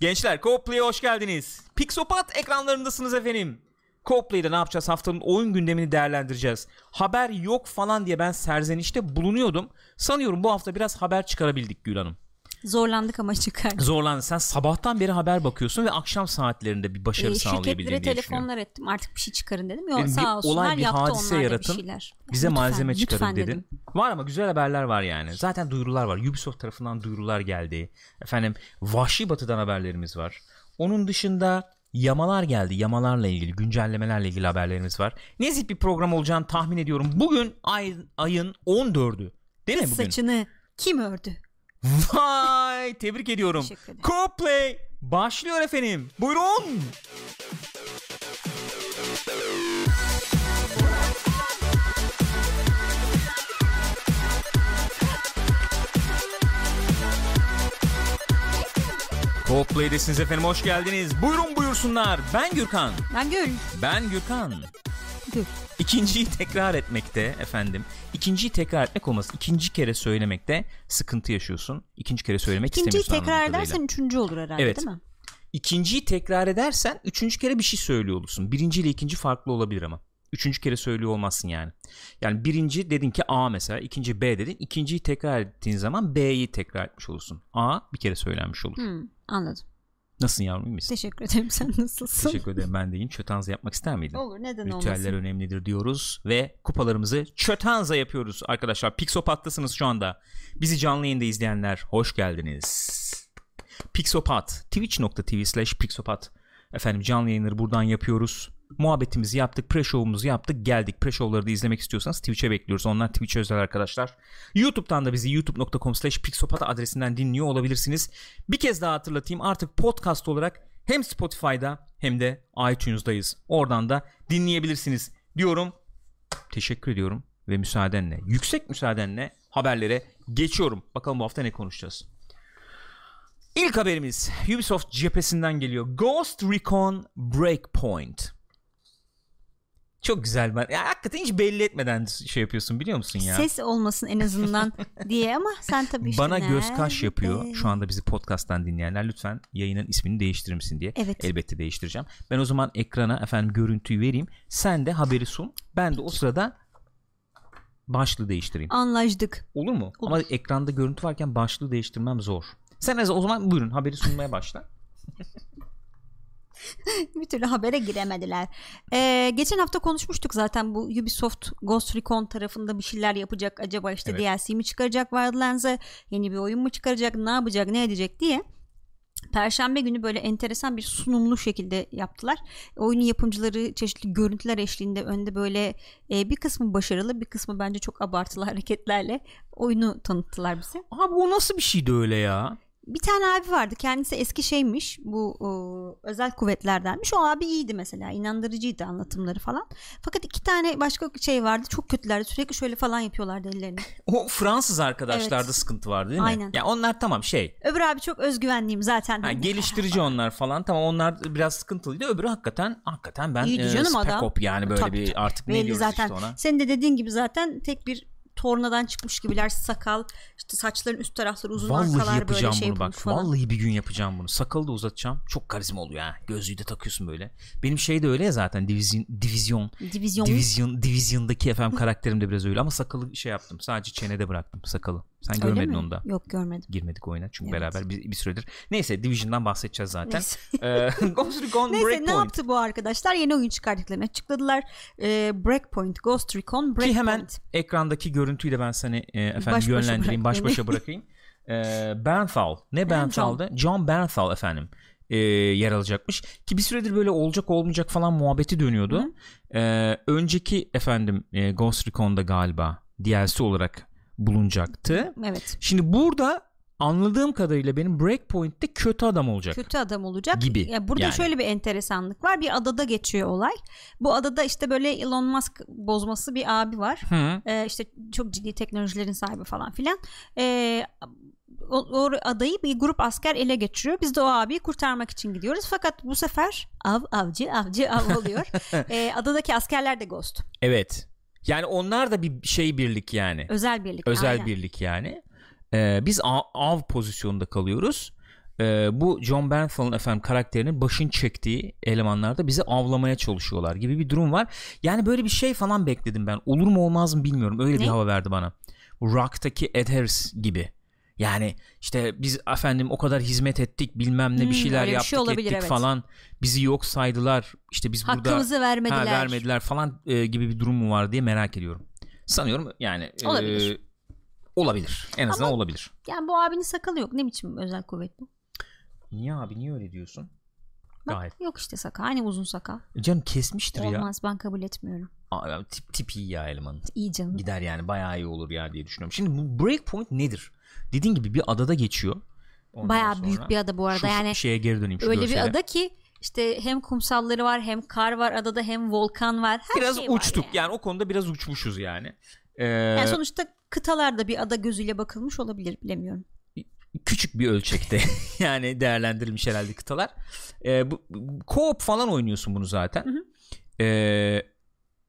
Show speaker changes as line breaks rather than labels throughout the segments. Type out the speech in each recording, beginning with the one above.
Gençler Coldplay'e hoş geldiniz. Pixopat ekranlarındasınız efendim. Coldplay'de ne yapacağız? Haftanın oyun gündemini değerlendireceğiz. Haber yok falan diye ben serzenişte bulunuyordum. Sanıyorum bu hafta biraz haber çıkarabildik Gül Hanım.
Zorlandık ama çıkardık.
Zorlandın. Sen sabahtan beri haber bakıyorsun ve akşam saatlerinde bir başarı
Ee, şirketlere
diye
telefonlar ettim artık bir şey çıkarın dedim. Yok sağ olsunlar
olay, bir
yaptı
hadise yaratın.
bir şeyler.
Bize
Lütfen,
malzeme çıkarın
lütfen
dedin.
dedim.
Var ama güzel haberler var yani. Zaten duyurular var. Ubisoft tarafından duyurular geldi. Efendim Vahşi Batı'dan haberlerimiz var. Onun dışında yamalar geldi. Yamalarla ilgili, güncellemelerle ilgili haberlerimiz var. Nezih bir program olacağını tahmin ediyorum. Bugün ay, ayın 14'ü. Değil mi bugün?
saçını kim ördü?
Vay tebrik ediyorum. Co-play başlıyor efendim. Buyurun. Co-play'desiniz efendim hoş geldiniz. Buyurun buyursunlar. Ben Gürkan.
Ben Gül.
Ben Gürkan. İkinciyi tekrar etmekte efendim. İkinciyi tekrar etmek olmaz. İkinci kere söylemekte sıkıntı yaşıyorsun. İkinci kere söylemek
İkinciyi
istemiyorsun.
tekrar
anladığım
edersen
kadarıyla.
üçüncü olur herhalde
Evet.
değil mi?
İkinciyi tekrar edersen üçüncü kere bir şey söylüyor olursun. Birinci ile ikinci farklı olabilir ama. Üçüncü kere söylüyor olmazsın yani. Yani birinci dedin ki A mesela, ikinci B dedin. İkinciyi tekrar ettiğin zaman B'yi tekrar etmiş olursun. A bir kere söylenmiş olur.
Hmm, anladım.
Nasılsın yavrum iyi misin?
Teşekkür ederim. Sen nasılsın?
Teşekkür ederim ben de iyiyim. Çötanza yapmak ister miydin?
Olur neden
Ritüeller
olmasın?
önemlidir diyoruz ve kupalarımızı çötanza yapıyoruz arkadaşlar. Pixopat'tasınız şu anda. Bizi canlı yayında izleyenler hoş geldiniz. Pixopat twitch.tv slash pixopat Efendim canlı yayınları buradan yapıyoruz. Muhabbetimizi yaptık, pre-show'umuzu yaptık, geldik. Pre-show'ları da izlemek istiyorsanız Twitch'e bekliyoruz. Onlar Twitch özel arkadaşlar. YouTube'dan da bizi youtube.com slash pixopat adresinden dinliyor olabilirsiniz. Bir kez daha hatırlatayım artık podcast olarak hem Spotify'da hem de iTunes'dayız. Oradan da dinleyebilirsiniz diyorum. Teşekkür ediyorum ve müsaadenle, yüksek müsaadenle haberlere geçiyorum. Bakalım bu hafta ne konuşacağız. İlk haberimiz Ubisoft cephesinden geliyor. Ghost Recon Breakpoint. Çok güzel ben. Ya hakikaten hiç belli etmeden şey yapıyorsun biliyor musun ya?
Ses olmasın en azından diye ama sen tabii işte
Bana göz kaş yapıyor. Şu anda bizi podcast'tan dinleyenler lütfen yayının ismini değiştirir misin diye.
Evet.
Elbette değiştireceğim. Ben o zaman ekrana efendim görüntüyü vereyim. Sen de haberi sun. Ben de o sırada başlığı değiştireyim.
Anlaştık.
Olur mu? Ama ekranda görüntü varken başlığı değiştirmem zor. Sen o zaman buyurun haberi sunmaya başla.
bir türlü habere giremediler. Ee, geçen hafta konuşmuştuk zaten bu Ubisoft Ghost Recon tarafında bir şeyler yapacak. Acaba işte
Evet.
DLC mi çıkaracak Wildlands'a yeni bir oyun mu çıkaracak ne yapacak ne edecek diye. Perşembe günü böyle enteresan bir sunumlu şekilde yaptılar. Oyunun yapımcıları çeşitli görüntüler eşliğinde önde böyle e, bir kısmı başarılı bir kısmı bence çok abartılı hareketlerle oyunu tanıttılar bize.
Abi o nasıl bir şeydi öyle ya?
Bir tane abi vardı kendisi eski şeymiş bu e, özel kuvvetlerdenmiş o abi iyiydi mesela inandırıcıydı anlatımları falan fakat iki tane başka şey vardı çok kötülerdi sürekli şöyle falan yapıyorlardı ellerini
O Fransız arkadaşlarda
Evet.
sıkıntı vardı değil mi?
Aynen.
Ya onlar tamam şey.
öbür abi çok özgüvenliyim zaten
Ha, geliştirici onlar falan tamam onlar biraz sıkıntıydı. Öbürü hakikaten hakikaten ben
İyiydi
e,
canım
spec
adam.
op yani böyle
Tabii,
bir
tabii.
artık ne
belli
diyoruz
zaten
işte ona.
senin de dediğin gibi zaten tek bir tornadan çıkmış gibiler sakal işte saçların üst tarafları uzun
Vallahi
arkalar böyle
yapacağım
şey
bunu bak.
falan.
Vallahi bir gün yapacağım bunu. Sakalı da uzatacağım. Çok karizma oluyor ha. Gözlüğü de takıyorsun böyle. Benim şey de öyle ya zaten divizyon Divizyon.
divizyon
divizyondaki efendim karakterim de biraz öyle ama sakalı şey yaptım. Sadece çenede bıraktım sakalı. Sen
Öyle
görmedin
mi?
onu da.
Yok görmedim.
Girmedik oyuna çünkü
Evet.
beraber bir, bir süredir. Neyse Division'dan bahsedeceğiz zaten.
Neyse.
Ee, Ghost Recon
Neyse
Breakpoint.
ne yaptı bu arkadaşlar? Yeni oyun çıkardıklarını açıkladılar. Ee, Breakpoint, Ghost Recon, Breakpoint.
Ki hemen ekrandaki görüntüyü de ben seni e, efendim
Baş
yönlendireyim, baş başa bırakayım. E, Bernthal. Ne
Bernthal.
Bernthal'dı? John Bernthal efendim. e, yer alacakmış. Ki bir süredir böyle olacak olmayacak falan muhabbeti dönüyordu. E, önceki efendim e, Ghost Recon'da galiba DLC olarak bulunacaktı.
Evet.
Şimdi burada anladığım kadarıyla benim Breakpoint'te kötü adam olacak.
Kötü adam olacak.
Gibi.
Ya burada
Yani.
şöyle bir enteresanlık var. Bir adada geçiyor olay. Bu adada işte böyle Elon Musk bozması bir abi var.
Hı.
Ee, işte çok ciddi teknolojilerin sahibi falan filan. Ee, o, o adayı bir grup asker ele geçiriyor. Biz de o abiyi kurtarmak için gidiyoruz. Fakat bu sefer av avcı avcı av oluyor. Ee, adadaki askerler de Ghost.
Evet. Yani onlar da bir şey birlik yani.
Özel birlik.
Özel
aynen.
birlik yani. Ee, biz av, av pozisyonunda kalıyoruz. e, bu John Bernthal efendim karakterinin başın çektiği elemanlarda bizi avlamaya çalışıyorlar gibi bir durum var. Yani böyle bir şey falan bekledim ben. Olur mu olmaz mı bilmiyorum. Öyle
Ne?
bir hava verdi bana. Rock'taki Ed Harris gibi. Yani işte biz efendim o kadar hizmet ettik bilmem ne
Hmm,
bir şeyler
öyle bir
yaptık
şey olabilir,
ettik
evet.
falan. Bizi yok saydılar. İşte biz burada
Hakkımızı vermediler.
ha, vermediler falan e, gibi bir durum mu var diye merak ediyorum. Sanıyorum yani e,
Olabilir.
olabilir. En azından olabilir.
Yani bu abinin sakalı yok. Ne biçim özel kuvvet bu?
Niye abi niye öyle diyorsun?
Bak,
Gayet.
Yok işte sakal. Hani uzun sakal.
E Canım kesmiştir ya.
Olmaz ben kabul etmiyorum.
Aa, tip, tip iyi ya elemanın.
İyi canım.
Gider yani bayağı iyi olur ya diye düşünüyorum. Şimdi bu Breakpoint nedir? Dediğin gibi bir adada geçiyor. Ondan
Bayağı
sonra-
büyük bir ada bu arada.
Şu
yani
şeye geri döneyim şu
öyle
görsele.
bir ada ki işte hem kumsalları var hem kar var adada hem volkan var. Her
Biraz
şey var
uçtuk
yani.
yani. o konuda biraz uçmuşuz yani. Ee,
Yani sonuçta kıtalarda bir ada gözüyle bakılmış olabilir bilemiyorum.
küçük bir ölçekte yani değerlendirilmiş herhalde kıtalar. Ee, bu- co-op falan oynuyorsun bunu zaten.
Hı hı.
Ee,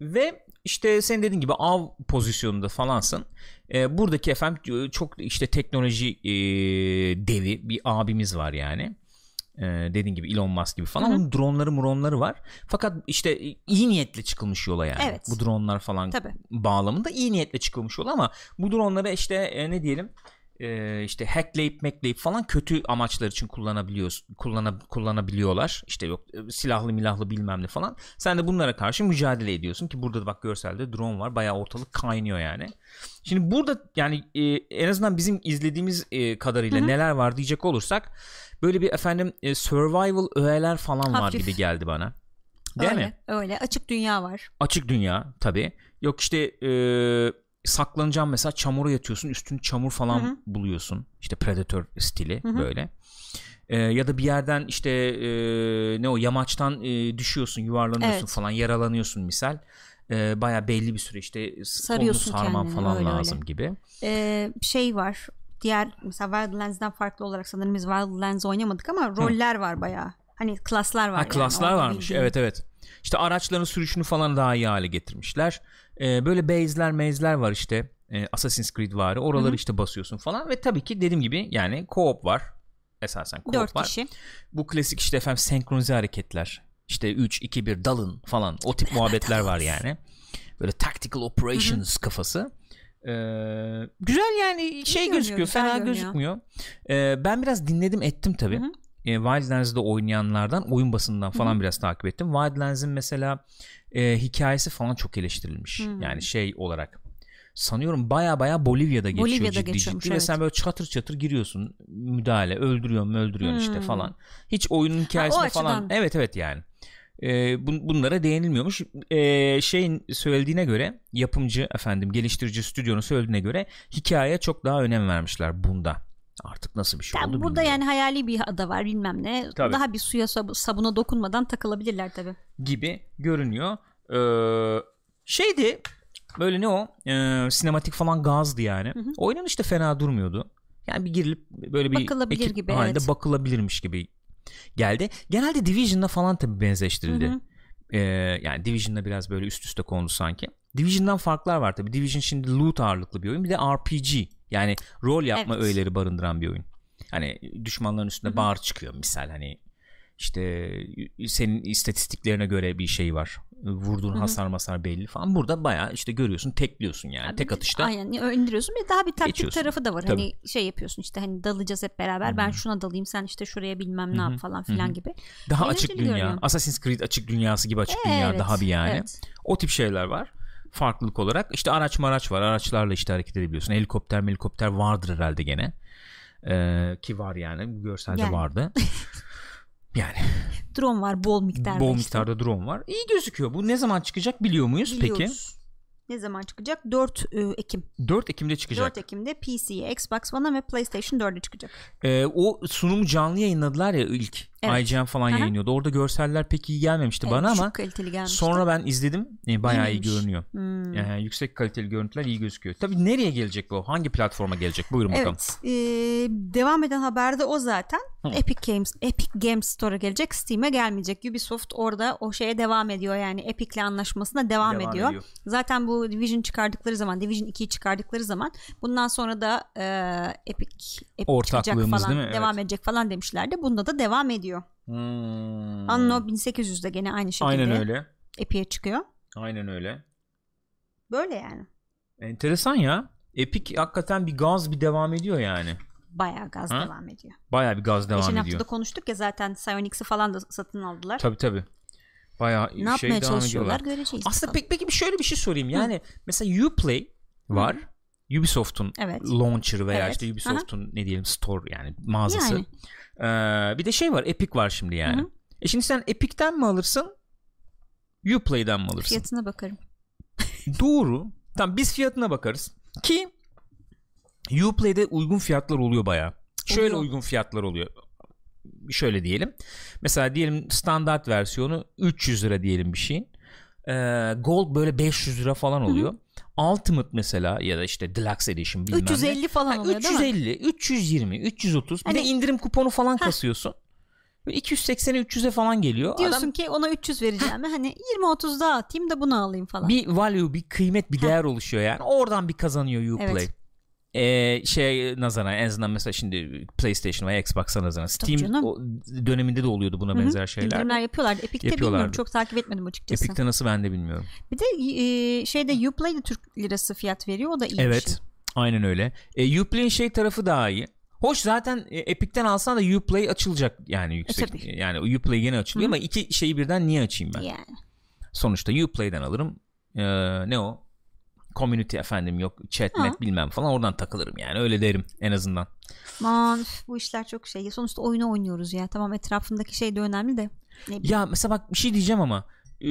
ve işte senin dediğin gibi av pozisyonunda falansın. Ee, buradaki efendim çok işte teknoloji e, devi bir abimiz var yani. Ee, dediğin gibi Elon Musk gibi falan.
Hı hı.
Onun dronları muronları var. Fakat işte iyi niyetle çıkılmış yola yani.
Evet.
Bu dronlar falan
Tabii.
bağlamında iyi niyetle çıkılmış yol ama bu dronları işte e, ne diyelim e, işte hackleyip mackleyip falan kötü amaçlar için kullanabiliyoruz kullana, kullanabiliyorlar işte yok silahlı milahlı bilmem ne falan sen de bunlara karşı mücadele ediyorsun ki burada da bak görselde drone var bayağı ortalık kaynıyor yani şimdi burada yani e, en azından bizim izlediğimiz e, kadarıyla
Hı hı.
neler var diyecek olursak böyle bir efendim e, survival öğeler falan var
Hafif.
gibi geldi bana değil
öyle,
mi?
Öyle. Açık dünya var.
açık dünya tabi yok işte e, saklanacağım mesela çamura yatıyorsun üstünü çamur falan
Hı hı.
buluyorsun işte predator stili
Hı hı.
böyle E, ya da bir yerden işte e, ne o yamaçtan e, düşüyorsun yuvarlanıyorsun
Evet.
falan yaralanıyorsun misal e, baya belli bir süre işte
Sarıyorsun
kolunu sarman
kendini,
falan
öyle
lazım
öyle.
gibi
Ee, şey var. Diğer mesela Wildlands'den farklı olarak sanırım biz Wildlands oynamadık ama roller var bayağı. Hani klaslar var.
Ha
yani,
klaslar varmış
bildiğin.
evet evet. İşte araçların sürüşünü falan daha iyi hale getirmişler. Ee, böyle base'ler mezler var işte. Ee, Assassin's Creed var. Oraları
Hı hı.
işte basıyorsun falan ve tabii ki dediğim gibi yani co-op var. Esasen co-op
Dört
var.
kişi.
Bu klasik işte efendim senkronize hareketler. İşte 3 2 1 dalın falan. O tip muhabbetler var yani. Böyle tactical operations kafası. Ee, güzel yani şey
görünüyor,
gözüküyor. Fena gözükmüyor. Ee, ben biraz dinledim ettim
hı.
E, Wildlands'da oynayanlardan oyun basından falan biraz takip ettim. Wildlands'in mesela e, hikayesi falan çok eleştirilmiş.
Hı.
Yani şey olarak sanıyorum baya baya Bolivya'da geçiyor
Bolivya'da
ciddi ciddi ve
evet.
sen böyle çatır çatır giriyorsun müdahale öldürüyorsun öldürüyorsun işte
Hmm.
falan. Hiç oyunun hikayesine falan
açıdan.
evet evet yani. E, bun- bunlara değinilmiyormuş. E, şeyin söylediğine göre yapımcı efendim geliştirici stüdyonun söylediğine göre hikayeye çok daha önem vermişler bunda. Artık nasıl bir şey
Ya
oldu
burada
bilmiyorum.
yani hayali bir ada var bilmem ne.
Tabii.
Daha bir suya sab- sabuna dokunmadan takılabilirler tabii.
gibi görünüyor. Ee, şeydi böyle ne o Ee, sinematik falan gazdı yani.
hı.
Oynanış da fena durmuyordu. Yani bir girilip böyle bir
Bakılabilir
ekip
gibi,
halinde
evet.
bakılabilirmiş gibi geldi. Genelde Division'la falan tabii benzeştirildi.
Hı hı.
Ee, yani Division'la biraz böyle üst üste kondu sanki. Division'dan farklar var tabii. Division şimdi loot ağırlıklı bir oyun. Bir de RPG. Yani rol yapma
Evet.
öğeleri barındıran bir oyun. Hani düşmanların üstünde bağır çıkıyor misal hani işte senin istatistiklerine göre bir şey var. Vurduğun
Hı hı.
hasar masar belli falan. Burada bayağı işte görüyorsun tekliyorsun yani.
Abi,
Tek atışta.
Aynen indiriyorsun. Bir daha bir taktik
Geçiyorsun.
tarafı da var.
Tabii.
Hani şey yapıyorsun işte hani dalacağız hep beraber. Ben şuna dalayım sen işte şuraya bilmem ne
Hı hı.
yap falan filan
hı.
gibi.
Daha
eğlenceli
açık dünya.
görünüyor.
Assassin's Creed açık dünyası gibi açık dünya
Evet,
daha bir yani.
evet.
O tip şeyler var. Farklılık olarak. İşte araç maraç var. Araçlarla işte hareket edebiliyorsun. Helikopter helikopter vardır herhalde gene. Ee, ki var yani. Görselde
Yani.
vardı. yani
Drone var bol miktarda.
bol
işte.
miktarda drone var. İyi gözüküyor. Bu ne zaman çıkacak biliyor muyuz peki?
Ne zaman çıkacak? 4 e, Ekim.
4 Ekim'de çıkacak.
4 Ekim'de PC'ye, Xbox One'a ve PlayStation 4'e çıkacak.
Ee, o sunumu canlı yayınladılar ya ilk.
Evet.
IGN falan
Aha.
yayınlıyordu. Orada görseller pek iyi gelmemişti
Evet,
bana ama sonra ben izledim. Ee, bayağı iyi
İyiymiş.
görünüyor.
Hmm.
Ee, yüksek kaliteli görüntüler iyi gözüküyor. Tabii nereye gelecek bu? Hangi platforma gelecek? Buyurun bakalım.
Evet. e, devam eden haberde o zaten.
Hı.
Epic Games, Epic Games Store'a gelecek, Steam'e gelmeyecek. Ubisoft orada o şeye devam ediyor yani Epic'le anlaşmasına devam, ediyor. Zaten bu bu Division çıkardıkları zaman Division 2'yi çıkardıkları zaman bundan sonra da e, Epic, Epic çıkacak falan
değil mi?
devam edecek falan demişlerdi. Bunda da devam ediyor.
Hmm.
Anno 1800'de gene aynı şekilde
Aynen öyle.
Epic'e çıkıyor.
Aynen öyle.
Böyle yani.
Enteresan ya. Epic hakikaten bir gaz bir devam ediyor yani.
Bayağı gaz
Ha?
devam ediyor.
Baya bir gaz devam
Geçen
ediyor.
hafta da konuştuk ya zaten Psyonix'i falan da satın aldılar.
Tabii tabii. Baya
ne
şey
yapmaya
devam ediyorlar.
göreceğiz.
Aslında
bakalım.
peki, şöyle bir şey sorayım. Yani mesela Uplay var. Ubisoft'un
Evet.
launcher veya
Evet.
işte Ubisoft'un ne diyelim store yani mağazası.
Yani.
Ee, bir de şey var Epic var şimdi yani.
Hı hı.
E şimdi sen Epic'ten mi alırsın? Uplay'den mi alırsın?
Fiyatına bakarım.
Doğru. Tamam biz fiyatına bakarız. Ki Uplay'de uygun fiyatlar oluyor baya. Şöyle
Oluyor.
uygun fiyatlar oluyor. Şöyle diyelim. Mesela diyelim standart versiyonu 300 lira diyelim bir şeyin. Ee, Gold böyle 500 lira falan oluyor. Ultimate mesela ya da işte Deluxe Edition bilmem ne.
350 falan
Ha,
oluyor değil mi?
350, 320, 330. Bir de
Hani-
indirim kuponu falan kasıyorsun. Böyle 280'e 300'e falan geliyor.
Diyorsun
Adam
ki ona 300 vereceğim. hani 20-30 daha atayım da bunu alayım falan.
bir value, bir kıymet, bir değer oluşuyor yani. Oradan bir kazanıyor Uplay.
Evet.
Ee, şey nazara en azından mesela şimdi PlayStation veya Xbox'a nazaran Steam o döneminde de oluyordu buna
Hı hı.
benzer şeyler.
İndirimler yapıyorlardı. Epic'te bilmiyorum çok takip etmedim açıkçası.
Epic'te nasıl ben de bilmiyorum.
Bir de e, şeyde Uplay de Türk lirası fiyat veriyor. O da iyi bir şey.
Evet. Aynen öyle. E, Uplay'in şey tarafı daha iyi. Hoş zaten e, Epic'ten alsan da Uplay açılacak yani yüksek.
E, tabii.
yani Uplay yine açılıyor
Hı.
ama iki şeyi birden niye açayım ben?
Yani.
Sonuçta Uplay'den alırım. Ee, ne o? Community efendim yok chatmet
Ha.
bilmem falan oradan takılırım yani öyle derim en azından.
Aman üf, bu işler çok şey. Sonuçta oyunu oynuyoruz ya. Tamam etrafındaki şey de önemli de.
Ya mesela bak bir şey diyeceğim ama e,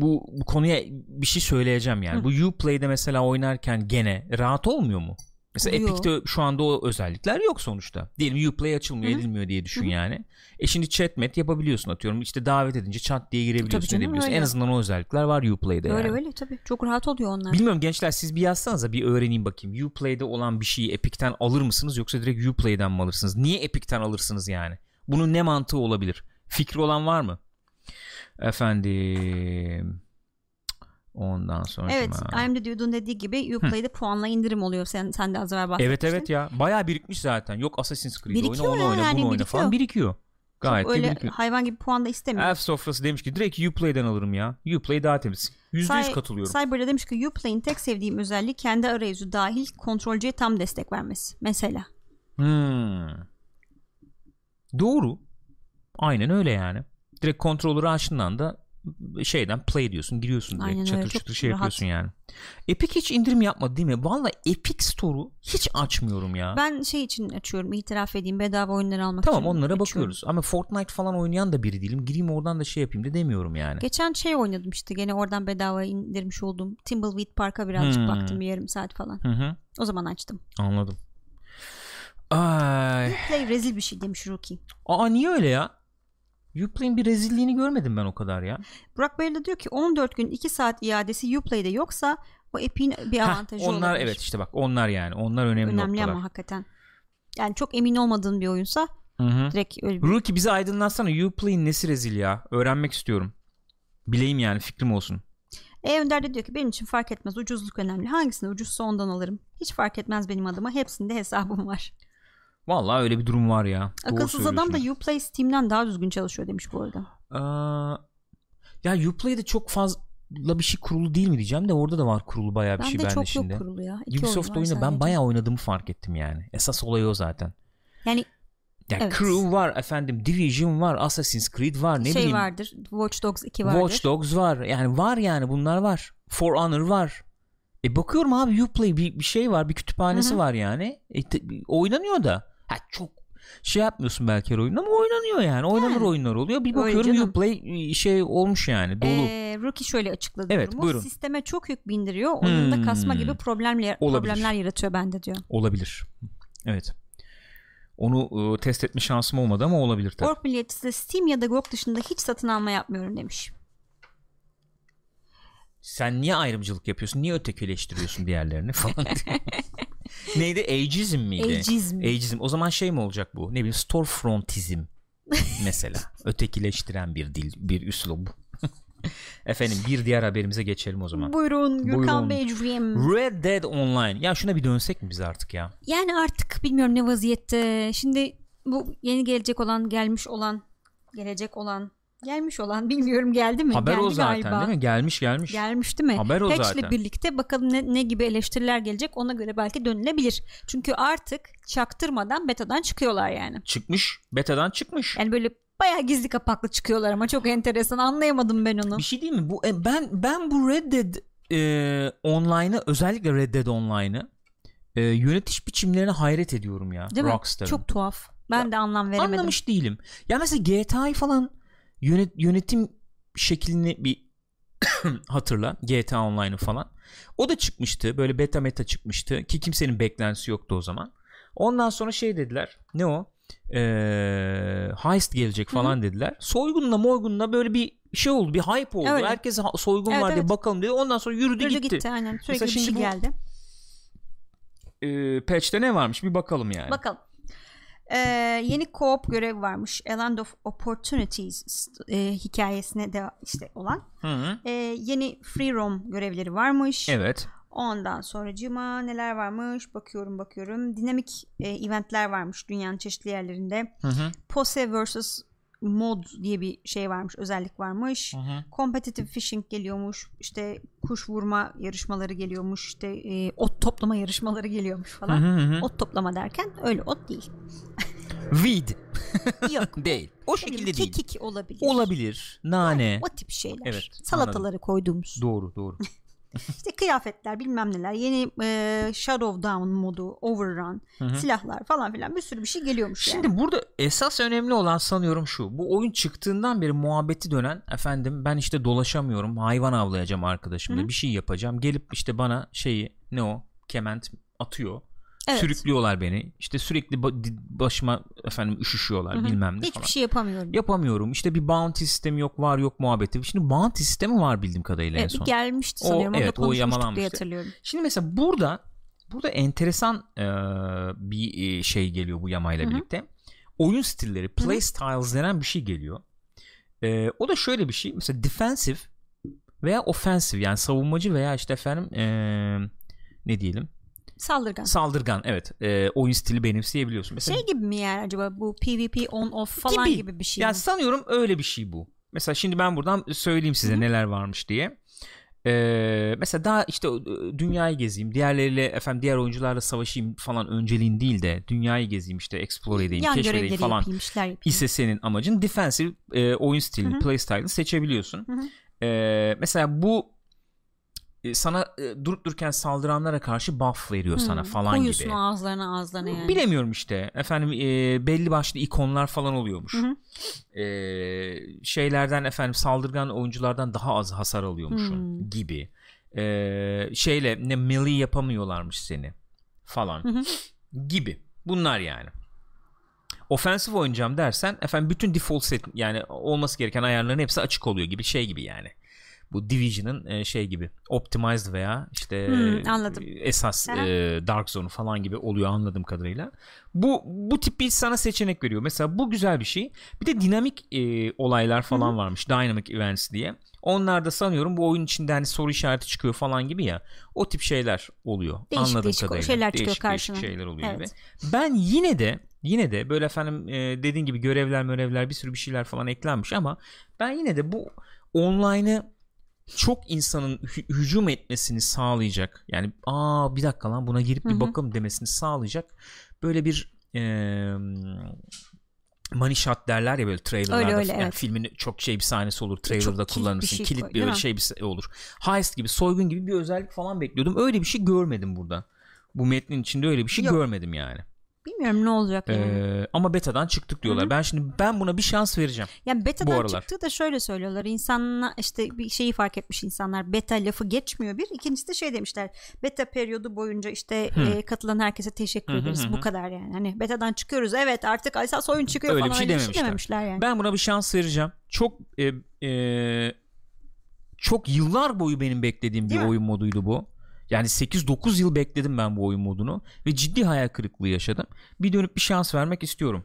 bu, bu konuya bir şey söyleyeceğim yani.
Hı.
Bu Uplay'de mesela oynarken gene rahat olmuyor mu? Mesela
Oluyor.
Epic'te şu anda o özellikler yok sonuçta. Diyelim Uplay açılmıyor
Hı hı.
edilmiyor diye düşün
Hı hı.
yani. E şimdi chatmet yapabiliyorsun atıyorum. İşte davet edince chat diye girebiliyorsun
canım,
edebiliyorsun.
öyle.
En azından o özellikler var Uplay'de
öyle
yani.
öyle tabii. Çok rahat oluyor onlar.
Bilmiyorum gençler siz bir yazsanıza bir öğreneyim bakayım. Uplay'de olan bir şeyi Epic'ten alır mısınız yoksa direkt Uplay'den mi alırsınız? Niye Epic'ten alırsınız yani? Bunun ne mantığı olabilir? Fikri olan var mı? Efendim ondan sonra
Evet, I'm the Dude'un dediği gibi Uplay'de puanla indirim oluyor. Sen sen de az evvel bahsetmiştin.
Evet evet ya bayağı birikmiş zaten. Yok Assassin's Creed
Birikiyor
oyna onu oyna
yani,
bunu oyna falan birikiyor. Gayet
öyle
birikiyor.
hayvan gibi puan da istemiyor.
Elf sofrası demiş ki direkt Uplay'den alırım ya. Uplay daha temiz. %100
Cy-
katılıyorum.
Cyber'da demiş ki Uplay'in tek sevdiğim özelliği kendi arayüzü dahil kontrolcüye tam destek vermesi. Mesela.
Hmm. Doğru. Aynen öyle yani. Direkt kontrolörü açtığından da şeyden play diyorsun giriyorsun direkt
Aynen
çatır
çok
çatır şey
rahat.
yapıyorsun yani. Epic hiç indirim yapmadı değil mi? Valla Epic Store'u hiç açmıyorum ya.
Ben şey için açıyorum itiraf edeyim bedava oyunları almak
tamam
için
onlara
açıyorum.
bakıyoruz ama Fortnite falan oynayan da biri değilim. Gireyim oradan da şey yapayım da demiyorum yani.
Geçen şey oynadım işte gene oradan bedava indirmiş olduğum Timbleweed Park'a birazcık
Hmm.
baktım bir yarım saat falan.
Hı hı.
O zaman açtım.
Anladım. Ay.
Play rezil bir şey demiş Rookie.
Aa niye öyle ya? Uplay'in bir rezilliğini görmedim ben o kadar ya.
Burak Bey de diyor ki 14 gün 2 saat iadesi Uplay'de yoksa o Epic'in bir
Heh,
avantajı
onlar
olabilir.
evet işte bak onlar yani. Onlar önemli,
Önemli
noktalar.
ama hakikaten. Yani çok emin olmadığın bir oyunsa
Hı hı.
direkt öyle bir
Rookie bizi aydınlatsana. Uplay'in nesi rezil ya? Öğrenmek istiyorum. Bileyim yani fikrim olsun.
E Önder de diyor ki benim için fark etmez ucuzluk önemli. Hangisini ucuzsa ondan alırım. Hiç fark etmez benim adıma. Hepsinde hesabım var.
Vallahi öyle bir durum var ya.
Akılsız adam da. Uplay Steam'den daha düzgün çalışıyor demiş bu arada.
Aa, ya Uplay'de çok fazla bir şey kurulu değil mi diyeceğim de orada da var kurulu bayağı bir
Bende
şey bende
çok
şimdi.
yok kurulu ya. İki
Ubisoft
oyun var
oyunu ben bayağı oynadığımı fark ettim yani. Esas olay o zaten.
Yani
Ya
Evet.
Crew var efendim, Division var, Assassin's Creed var, ne
şey
bileyim.
vardır. Watch Dogs 2 vardır.
Watch Dogs var. Yani var yani bunlar var. For Honor var. E bakıyorum abi Uplay bir, bir şey var, bir kütüphanesi
Hı hı.
var yani. E, te- oynanıyor da. Ha çok şey yapmıyorsun belki oyunda ama oynanıyor yani. Oynanır
Yani.
oyunlar oluyor. Bir bakıyorum. Uplay şey olmuş yani dolu.
Ee, Rookie şöyle açıkladı
Evet,
durumu.
buyurun.
Sisteme çok yük bindiriyor. Oyunda kasma
Hmm.
gibi problemler,
Olabilir.
problemler yaratıyor bende diyor.
Olabilir. Evet. Onu e, test etme şansım olmadı ama olabilir tabii.
Ork milliyetçisi de Steam ya da GOG dışında hiç satın alma yapmıyorum demiş.
Sen niye ayrımcılık yapıyorsun? Niye ötekileştiriyorsun diğerlerini falan. Neydi? Ageism miydi?
Ageism.
Ageism. O zaman şey mi olacak bu? Ne bileyim storefrontizm mesela. Ötekileştiren bir dil, bir üslup. Efendim bir diğer haberimize geçelim o zaman.
Buyurun Gürkan. Beyciğim.
Red Dead Online. Ya şuna bir dönsek mi biz artık ya?
Yani artık bilmiyorum ne vaziyette. Şimdi bu yeni gelecek olan, gelmiş olan, gelecek olan, gelmiş olan bilmiyorum geldi mi?
Haber
geldi
o zaten
galiba.
değil mi? Gelmiş gelmiş.
Gelmiş değil mi?
Haber o
Patch'le
zaten.
birlikte bakalım ne, ne gibi eleştiriler gelecek ona göre belki dönülebilir. Çünkü artık çaktırmadan betadan çıkıyorlar yani.
Çıkmış. Beta'dan çıkmış.
Yani böyle bayağı gizli kapaklı çıkıyorlar ama çok enteresan anlayamadım ben onu.
Bir şey değil mi? Bu e, ben ben bu Red Dead e, Online'ı özellikle Red Dead Online'ı e, yönetiş biçimlerine hayret ediyorum ya.
Değil mi?
Rockstar'ın.
Çok tuhaf. Ben de anlam veremedim.
Anlamış değilim. Ya mesela GTA'yı falan yönet, yönetim şeklini bir hatırla. GTA Online'ı falan. O da çıkmıştı. Böyle beta meta çıkmıştı. Ki kimsenin beklentisi yoktu o zaman. Ondan sonra şey dediler. Ne o? Ee, heist gelecek falan dediler. Soygunla morgunla böyle bir şey oldu. Bir hype oldu.
Öyle.
Herkes soygun
Evet,
var diye
evet.
bakalım dedi. Ondan sonra yürüdü,
Yürüdü
gitti.
gitti. aynen. Sürekli
Mesela
bir şey
şimdi bu-
geldi.
Ee, patch'te ne varmış bir bakalım yani.
Bakalım. Ee, yeni co-op görev varmış. A Land of Opportunities e, hikayesine de işte olan.
Hı hı.
Ee, yeni free roam görevleri varmış.
Evet.
Ondan sonra cima neler varmış bakıyorum bakıyorum. Dinamik e, eventler varmış dünyanın çeşitli yerlerinde.
Hı hı.
Pose vs mod diye bir şey varmış özellik varmış.
Hı hı.
Competitive fishing geliyormuş. İşte kuş vurma yarışmaları geliyormuş. İşte e, ot toplama yarışmaları geliyormuş
Hı
falan.
hı hı.
Ot toplama derken öyle ot değil.
Weed
Yok.
değil. O şekilde değil.
Kekik olabilir.
Olabilir. Nane.
O tip şeyler.
Evet,
Salataları koyduğumuz.
Doğru doğru.
İşte kıyafetler bilmem neler. Yeni e, Shadow Down modu, Overrun,
Hı hı.
silahlar falan filan bir sürü bir şey geliyormuş
Şimdi
yani.
burada esas önemli olan sanıyorum şu. Bu oyun çıktığından beri muhabbeti dönen efendim ben işte dolaşamıyorum. Hayvan avlayacağım arkadaşımla.
Hı.
Bir şey yapacağım. Gelip işte bana şeyi ne o? Kement atıyor.
Evet.
Sürüklüyorlar beni. İşte sürekli başıma efendim üşüşüyorlar
Hı hı.
bilmem ne
Hiçbir
falan.
şey yapamıyorum.
Yapamıyorum. İşte bir bounty sistemi yok var yok muhabbeti. Şimdi bounty sistemi var bildiğim kadarıyla en
Evet, bir
son.
gelmişti sanıyorum. O,
evet, o
konuşmuştuk diye
yamalanmıştı.
hatırlıyorum.
Şimdi mesela burada burada enteresan e, bir e, şey geliyor bu yamayla
Hı hı.
birlikte. Oyun stilleri, play styles denen bir şey geliyor. E, o da şöyle bir şey. Mesela defensive veya offensive yani savunmacı veya işte efendim e, ne diyelim
Saldırgan.
saldırgan evet e, oyun stili benimseyebiliyorsun. Mesela
Şey gibi mi yani acaba bu PvP on off falan gibi, bir şey
ya
mi?
sanıyorum öyle bir şey bu. Mesela şimdi ben buradan söyleyeyim size
Hı hı.
neler varmış diye. Ee, mesela daha işte e, dünyayı gezeyim, diğerleriyle efendim diğer oyuncularla savaşayım falan önceliğin değil de dünyayı gezeyim işte explore edeyim,
Yan
keşfedeyim falan
yapayım,
ise senin amacın defensive e, oyun stilini,
Hı hı.
play style'ını seçebiliyorsun. Ee, mesela bu sana e, durup dururken saldıranlara karşı buff veriyor sana
Hmm,
falan
koyuyorsun
gibi.
ağızlarına ağızlarına yani.
Bilemiyorum işte. Efendim e, belli başlı ikonlar falan oluyormuş.
Hı hı.
E, şeylerden efendim saldırgan oyunculardan daha az hasar alıyormuşsun
Hmm.
gibi. E, şeyle ne melee yapamıyorlarmış seni falan
Hı hı.
gibi. Bunlar yani. Ofensif oynayacağım dersen efendim bütün default set yani olması gereken ayarların hepsi açık oluyor gibi şey gibi yani. Bu Division'ın e, şey gibi optimized veya işte
Hmm,
e,
anladım.
esas
Aha.
e, Dark Zone falan gibi oluyor anladığım kadarıyla. Bu bu tip bir sana seçenek veriyor. Mesela bu güzel bir şey. Bir de dinamik e, olaylar falan varmış. Dynamic events diye. Onlar da sanıyorum bu oyun içinde hani soru işareti çıkıyor falan gibi ya. O tip şeyler oluyor.
Değişik
anladığım
değişik
kadarıyla.
şeyler çıkıyor
değişik,
karşına.
Değişik şeyler oluyor
Evet.
gibi. Ben yine de yine de böyle efendim e, dediğin gibi görevler görevler bir sürü bir şeyler falan eklenmiş ama ben yine de bu online'ı çok insanın hü- hücum etmesini sağlayacak. Yani aa bir dakika lan buna girip bir
hı.
bakalım demesini sağlayacak. Böyle bir e, shot derler ya böyle trailerlarda.
Öyle, öyle,
yani
evet.
filmin çok şey bir sahnesi olur. Trailer'da
kilit bir
kullanırsın.
şey
kilit bir öyle şey bir olur. Heist gibi, soygun gibi bir özellik falan bekliyordum. Öyle bir şey görmedim burada. Bu metnin içinde öyle bir şey
Yok.
görmedim yani.
Bilmiyorum ne olacak yani.
Ee, ama betadan çıktık diyorlar.
Hı hı.
Ben şimdi ben buna bir şans vereceğim.
Ya
bu
beta'dan
aralar.
çıktı da şöyle söylüyorlar. İnsanlar işte bir şeyi fark etmiş insanlar. Beta lafı geçmiyor bir. İkincisi de şey demişler. Beta periyodu boyunca işte
Hı.
e, katılan herkese teşekkür
Hı hı
ederiz.
hı
Bu kadar yani. Hani betadan çıkıyoruz. Evet artık esas oyun çıkıyor
Öyle bir
falan.
şey
öyle bir
dememişler.
dememişler yani.
Ben buna bir şans vereceğim. Çok e, e, çok yıllar boyu benim beklediğim
Değil
bir
mi?
oyun moduydu bu. Yani 8-9 yıl bekledim ben bu oyun modunu ve ciddi hayal kırıklığı yaşadım. Bir dönüp bir şans vermek istiyorum.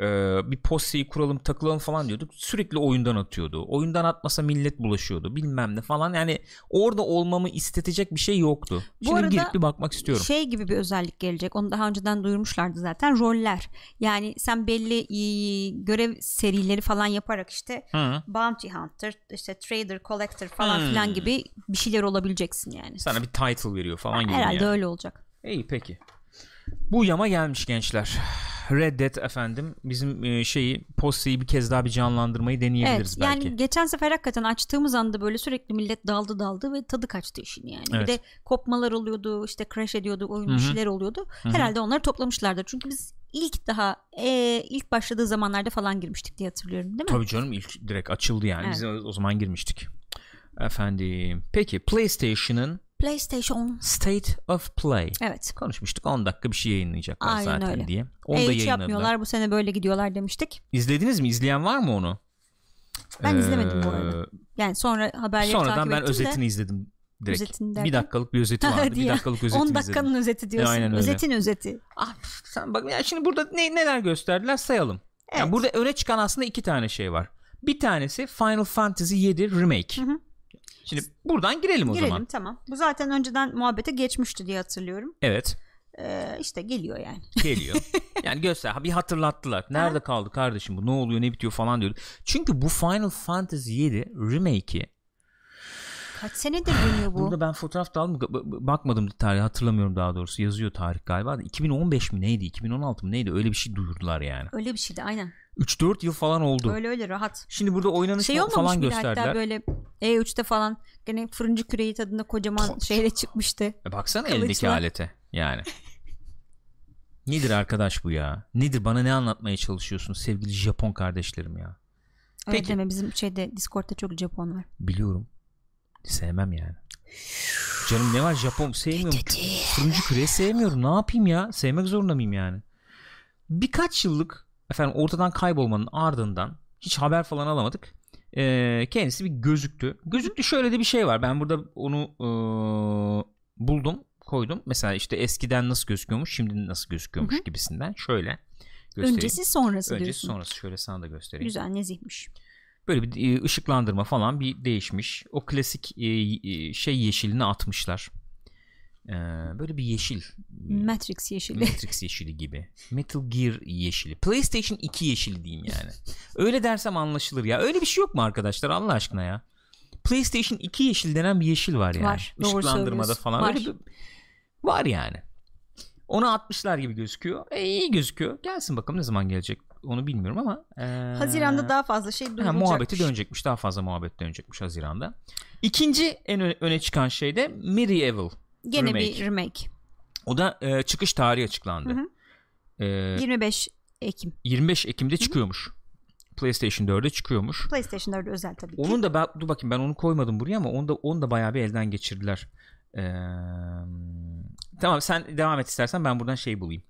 E, bir posteyi kuralım takılalım falan diyorduk sürekli oyundan atıyordu oyundan atmasa millet bulaşıyordu bilmem ne falan yani orada olmamı istetecek bir şey yoktu
Bu
şimdi
arada
girip bir bakmak istiyorum
Şey gibi bir özellik gelecek. Onu daha önceden duyurmuşlardı zaten. Roller. Yani sen belli görev serileri falan yaparak işte
Hı.
Bounty Hunter, işte Trader, Collector falan
Hmm.
filan gibi bir şeyler olabileceksin yani.
sana bir title veriyor falan gibi
Herhalde
yani.
öyle olacak.
İyi peki. Bu yama gelmiş gençler. Red Dead efendim bizim e, şeyi posteyi bir kez daha bir canlandırmayı deneyebiliriz
Evet
belki.
yani geçen sefer hakikaten açtığımız anda böyle sürekli millet daldı daldı ve tadı kaçtı işin yani.
Evet.
Bir de kopmalar oluyordu işte crash ediyordu oyun
Hı
bir
hı.
şeyler oluyordu.
hı.
Herhalde onları toplamışlardır. Çünkü biz ilk daha e, ilk başladığı zamanlarda falan girmiştik diye hatırlıyorum değil mi?
Tabii canım ilk direkt açıldı yani. Biz
Evet.
o zaman girmiştik. Efendim. Peki PlayStation'ın
PlayStation.
State of Play.
Evet.
Konuşmuştuk 10 dakika bir şey yayınlayacaklar
Aynen
zaten
öyle.
diye. Onu da
E3
yayınladılar.
yapmıyorlar bu sene böyle gidiyorlar demiştik.
İzlediniz mi? İzleyen var mı onu?
Ben izlemedim bu arada.
Ee,
Yani sonra haberleri
Sonradan
takip
ben
ettim
özetini
de.
izledim direkt.
Özetini
bir dakikalık bir özeti vardı. Bir dakikalık özetini
10
izledim.
dakikanın özeti diyorsun.
Aynen öyle.
Özetin özeti.
Ah, sen bak ya şimdi burada ne, neler gösterdiler sayalım. Yani
Evet.
burada öne çıkan aslında iki tane şey var. Bir tanesi Final Fantasy 7 Remake.
Hı hı.
Şimdi buradan girelim o
Girelim
zaman.
tamam. Bu zaten önceden muhabbete geçmişti diye hatırlıyorum.
Evet
Ee, işte geliyor yani.
geliyor. yani göster bir hatırlattılar. Nerede kaldı kardeşim bu ne oluyor ne bitiyor falan diyordu. Çünkü bu Final Fantasy 7 Remake'i
Kaç senedir dönüyor bu?
Burada ben fotoğraf da aldım. Bakmadım tarihi hatırlamıyorum daha doğrusu. Yazıyor tarih galiba. da. 2015 mi neydi? 2016 mı neydi? Öyle bir şey duyurdular yani.
Öyle bir şeydi aynen.
3-4 yıl falan oldu.
Öyle öyle rahat.
Şimdi burada oynanış
Şey
falan gösterdiler.
hatta böyle E3'te falan gene fırıncı küreği tadında kocaman
Ko-
şeyle çıkmıştı.
E baksana
Kılıçla.
eldeki alete yani. Nedir arkadaş bu ya? Nedir bana ne anlatmaya çalışıyorsun sevgili Japon kardeşlerim ya?
Öyle
Peki.
deme bizim şeyde Discord'da çok Japon var.
Biliyorum. Sevmem yani. Canım ne var Japon sevmiyorum. Fırıncı küreği sevmiyorum. Ne yapayım ya? Sevmek zorunda mıyım yani? Birkaç yıllık efendim ortadan kaybolmanın ardından hiç haber falan alamadık. Ee, kendisi bir gözüktü. Gözüktü şöyle de bir şey var. Ben burada onu ee, buldum, koydum. Mesela işte eskiden nasıl gözüküyormuş, şimdi nasıl gözüküyormuş
Hı hı.
gibisinden. Şöyle göstereyim.
Öncesi sonrası
Öncesi
diyorsun.
sonrası şöyle sana da göstereyim.
Güzel nezihmiş.
Böyle bir e, ışıklandırma falan bir değişmiş. O klasik e, e, şey yeşilini atmışlar. Ee, böyle bir yeşil.
Matrix yeşili.
Matrix yeşili gibi. Metal Gear yeşili. PlayStation 2 yeşili diyeyim yani. Öyle dersem anlaşılır ya. Öyle bir şey yok mu arkadaşlar Allah aşkına ya? PlayStation 2 yeşil denen bir yeşil var yani.
Var,
Işıklandırmada falan.
Var.
Öyle bir, var yani. Onu atmışlar gibi gözüküyor. E, iyi gözüküyor. Gelsin bakalım ne zaman gelecek onu bilmiyorum ama. e,
Haziran'da daha fazla şey
Ha,
duyulacakmış.
muhabbeti dönecekmiş. Daha fazla muhabbet dönecekmiş Haziran'da. İkinci en öne çıkan şey de Medieval.
Gene
remake.
bir remake.
O da e, çıkış tarihi açıklandı.
Hı hı.
E,
25 Ekim.
25 Ekim'de çıkıyormuş. PlayStation 4'e çıkıyormuş.
PlayStation 4 özel tabii ki.
Onun da ben, dur bakayım ben onu koymadım buraya ama onu da onu da bayağı bir elden geçirdiler. Ee, tamam sen devam et istersen ben buradan şey bulayım.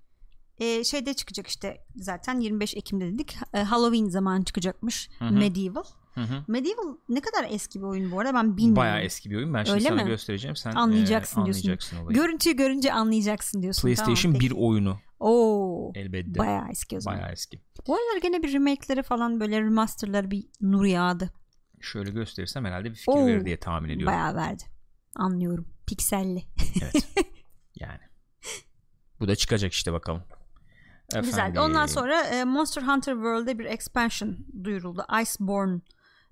Ee, şeyde çıkacak işte zaten 25 Ekim'de dedik. Ee, Halloween zamanı çıkacakmış.
Hı hı.
Medieval.
Hı hı.
Medieval ne kadar eski bir oyun bu arada ben bilmiyorum.
Bayağı eski bir oyun. Ben şimdi
Öyle
sana
mi?
göstereceğim. Sen
Anlayacaksın
e,
diyorsun.
anlayacaksın olayı.
Görüntüyü görünce anlayacaksın diyorsun.
PlayStation
tamam,
1
peki.
oyunu
Oo.
elbette.
Bayağı eski o zaman.
Bayağı eski.
Bu aralar gene bir remake'lere falan böyle remaster'ları bir nur yağdı.
Şöyle gösterirsem herhalde bir fikir
Oo.
verir diye tahmin ediyorum.
Bayağı verdi. Anlıyorum. Pikselli.
Evet. yani. Bu da çıkacak işte bakalım. Efendim,
Ondan sonra e, Monster Hunter World'de bir expansion duyuruldu. Iceborne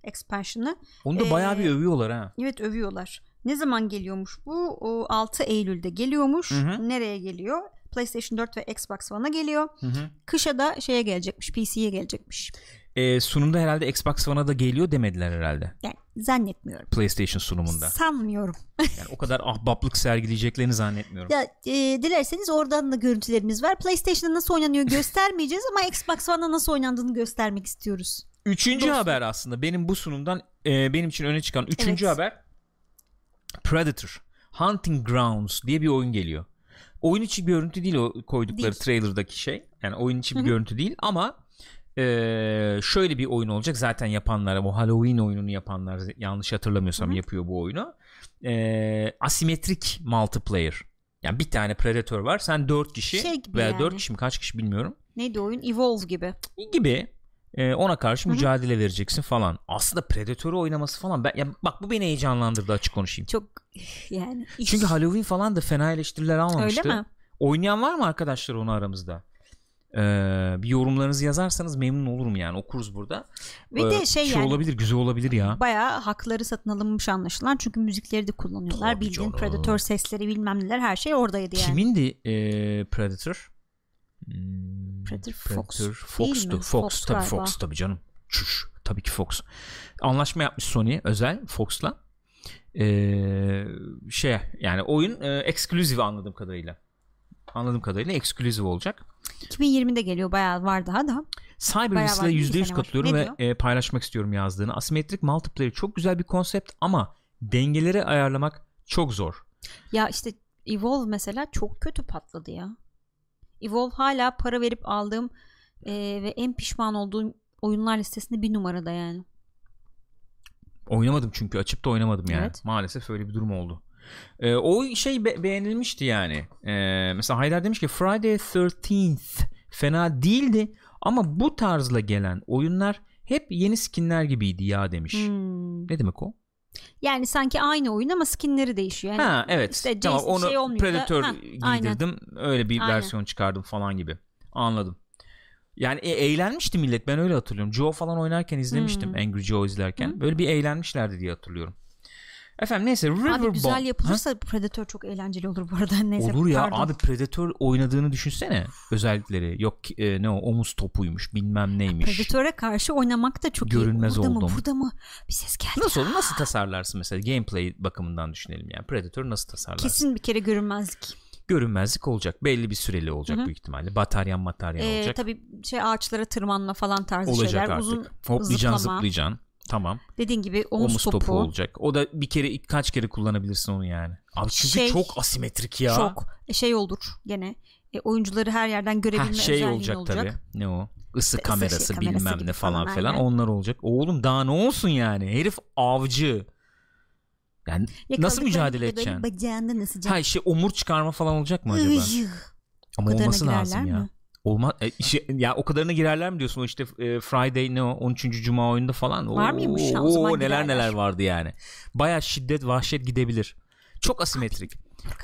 expansion'ı.
Onu da bayağı bir
Ee,
övüyorlar ha.
Evet övüyorlar. Ne zaman geliyormuş bu? O, 6 Eylül'de geliyormuş.
Hı hı.
Nereye geliyor? PlayStation 4 ve Xbox One'a geliyor.
Hı hı.
Kışa da şeye gelecekmiş. PC'ye gelecekmiş.
Ee, sunumda herhalde Xbox One'a da geliyor demediler herhalde.
Yani zannetmiyorum.
PlayStation sunumunda.
Sanmıyorum.
Yani o kadar ahbaplık sergileyeceklerini zannetmiyorum.
Ya e, dilerseniz oradan da görüntülerimiz var. PlayStation'da nasıl oynanıyor göstermeyeceğiz ama Xbox One'da nasıl oynandığını göstermek istiyoruz.
Üçüncü
Dostum.
haber aslında benim bu sunumdan e, benim için öne çıkan üçüncü
Evet.
haber Predator Hunting Grounds diye bir oyun geliyor. Oyun içi bir görüntü değil o koydukları
Değil.
trailer'daki şey. Yani oyun içi bir
Hı hı.
görüntü değil ama e, şöyle bir oyun olacak. Zaten yapanlar bu Halloween oyununu yapanlar yanlış hatırlamıyorsam
Hı hı.
yapıyor bu oyunu. E, asimetrik multiplayer. Yani bir tane Predator var. Sen dört kişi
Şey
veya
yani.
dört kişi mi kaç kişi bilmiyorum.
Neydi oyun? Evolve gibi.
gibi e, ona karşı mücadele vereceksin falan. Aslında Predator'u oynaması falan ben ya bak bu beni heyecanlandırdı açık konuşayım.
Çok yani. iş-
Çünkü Halloween falan da fena eleştiriler almamıştı.
Öyle mi?
Oynayan var mı arkadaşlar onu aramızda? Ee, bir yorumlarınızı yazarsanız memnun olurum yani okuruz burada.
Ve
Ee,
de şey yani
olabilir güzel olabilir ya.
bayağı hakları satın alınmış anlaşılan. Çünkü müzikleri de kullanıyorlar.
Tabii
Bildiğin
canım.
Predator sesleri bilmem neler her şey oradaydı yani.
Kimindi e, Predator? Hmm,
Predator Fox değil
Fox'tu. Fox,
Fox
tabii. Fox tabii canım. Çüş, tabii ki Fox. Anlaşma yapmış Sony özel Fox'la. Ee, şey yani oyun e, exclusive anladığım kadarıyla. Anladığım kadarıyla exclusive olacak.
2020'de geliyor bayağı var daha da. Bir
%100
sene var.
katılıyorum ve e, paylaşmak istiyorum yazdığını. Asimetrik multiplayer çok güzel bir konsept ama dengeleri ayarlamak çok zor.
Ya işte Evolve mesela çok kötü patladı ya. Evolve hala para verip aldığım e, ve en pişman olduğum oyunlar listesinde bir numarada yani.
Oynamadım çünkü açıp da oynamadım yani.
Evet.
Maalesef öyle bir durum oldu. Ee, o şey be- beğenilmişti yani. Ee, mesela Haydar demiş ki Friday 13th fena değildi ama bu tarzla gelen oyunlar hep yeni skinler gibiydi ya demiş.
Hmm.
Ne demek o?
Yani sanki aynı oyun ama skinleri değişiyor. Yani
ha evet.
işte
tamam
Jason
onu
şey olmuyor da-
Predator
aynen.
giydirdim. Öyle bir
Aynen.
versiyon çıkardım falan gibi. Anladım. Yani e, eğlenmişti millet. Ben öyle hatırlıyorum. Joe falan oynarken izlemiştim.
Hmm.
Angry Joe izlerken. Böyle bir eğlenmişlerdi diye hatırlıyorum. Efendim neyse Riverbond.
Abi güzel
Ha?
yapılırsa Predator çok eğlenceli olur bu arada. Neyse,
Olur ya
pardon.
abi Predator oynadığını düşünsene özellikleri. Yok e, ne o omuz topuymuş bilmem neymiş.
Predator'a karşı oynamak da çok
Görünmez
iyi. Orada
oldum.
mı burada mı bir ses geldi.
Nasıl olur? Nasıl tasarlarsın mesela gameplay bakımından düşünelim yani. Predator nasıl tasarlarsın?
Kesin bir kere görünmezlik.
Görünmezlik olacak. Belli bir süreli olacak
Hı hı.
büyük ihtimalle. Bataryan mataryan
Ee,
olacak.
tabii şey ağaçlara tırmanma falan tarzı
olacak
şeyler.
artık.
Uzun
Hoplayacaksın
zıplama.
zıplayacaksın. Tamam.
Dediğin gibi omuz,
Omuz
topu.
topu olacak. O da bir kere kaç kere kullanabilirsin onu yani. Abi çünkü
Şey-
çok asimetrik ya.
Çok e, şey olur gene. E, oyuncuları her yerden görebilme
Ha, şey olacak,
olacak.
tabii. Ne o? Isı
şey
kamerası
kamerası
bilmem
gibi
ne falan
falan,
filan
aynen.
onlar olacak. Oğlum daha ne olsun yani? Herif avcı. Yani nasıl
Yakaladıklarını
mücadele edeceksin?
Bacağında nasıl
Ha işte omur çıkarma falan olacak mı acaba? Ama olması lazım ya.
mi?
Olma e, işe- ya o kadarına girerler mi diyorsun o işte e, Friday ne o 13. cuma oyunda falan.
Var
Oo,
mıymış ya? O zaman
oo, neler
girerler.
neler vardı yani. Baya şiddet vahşet gidebilir. Çok asimetrik.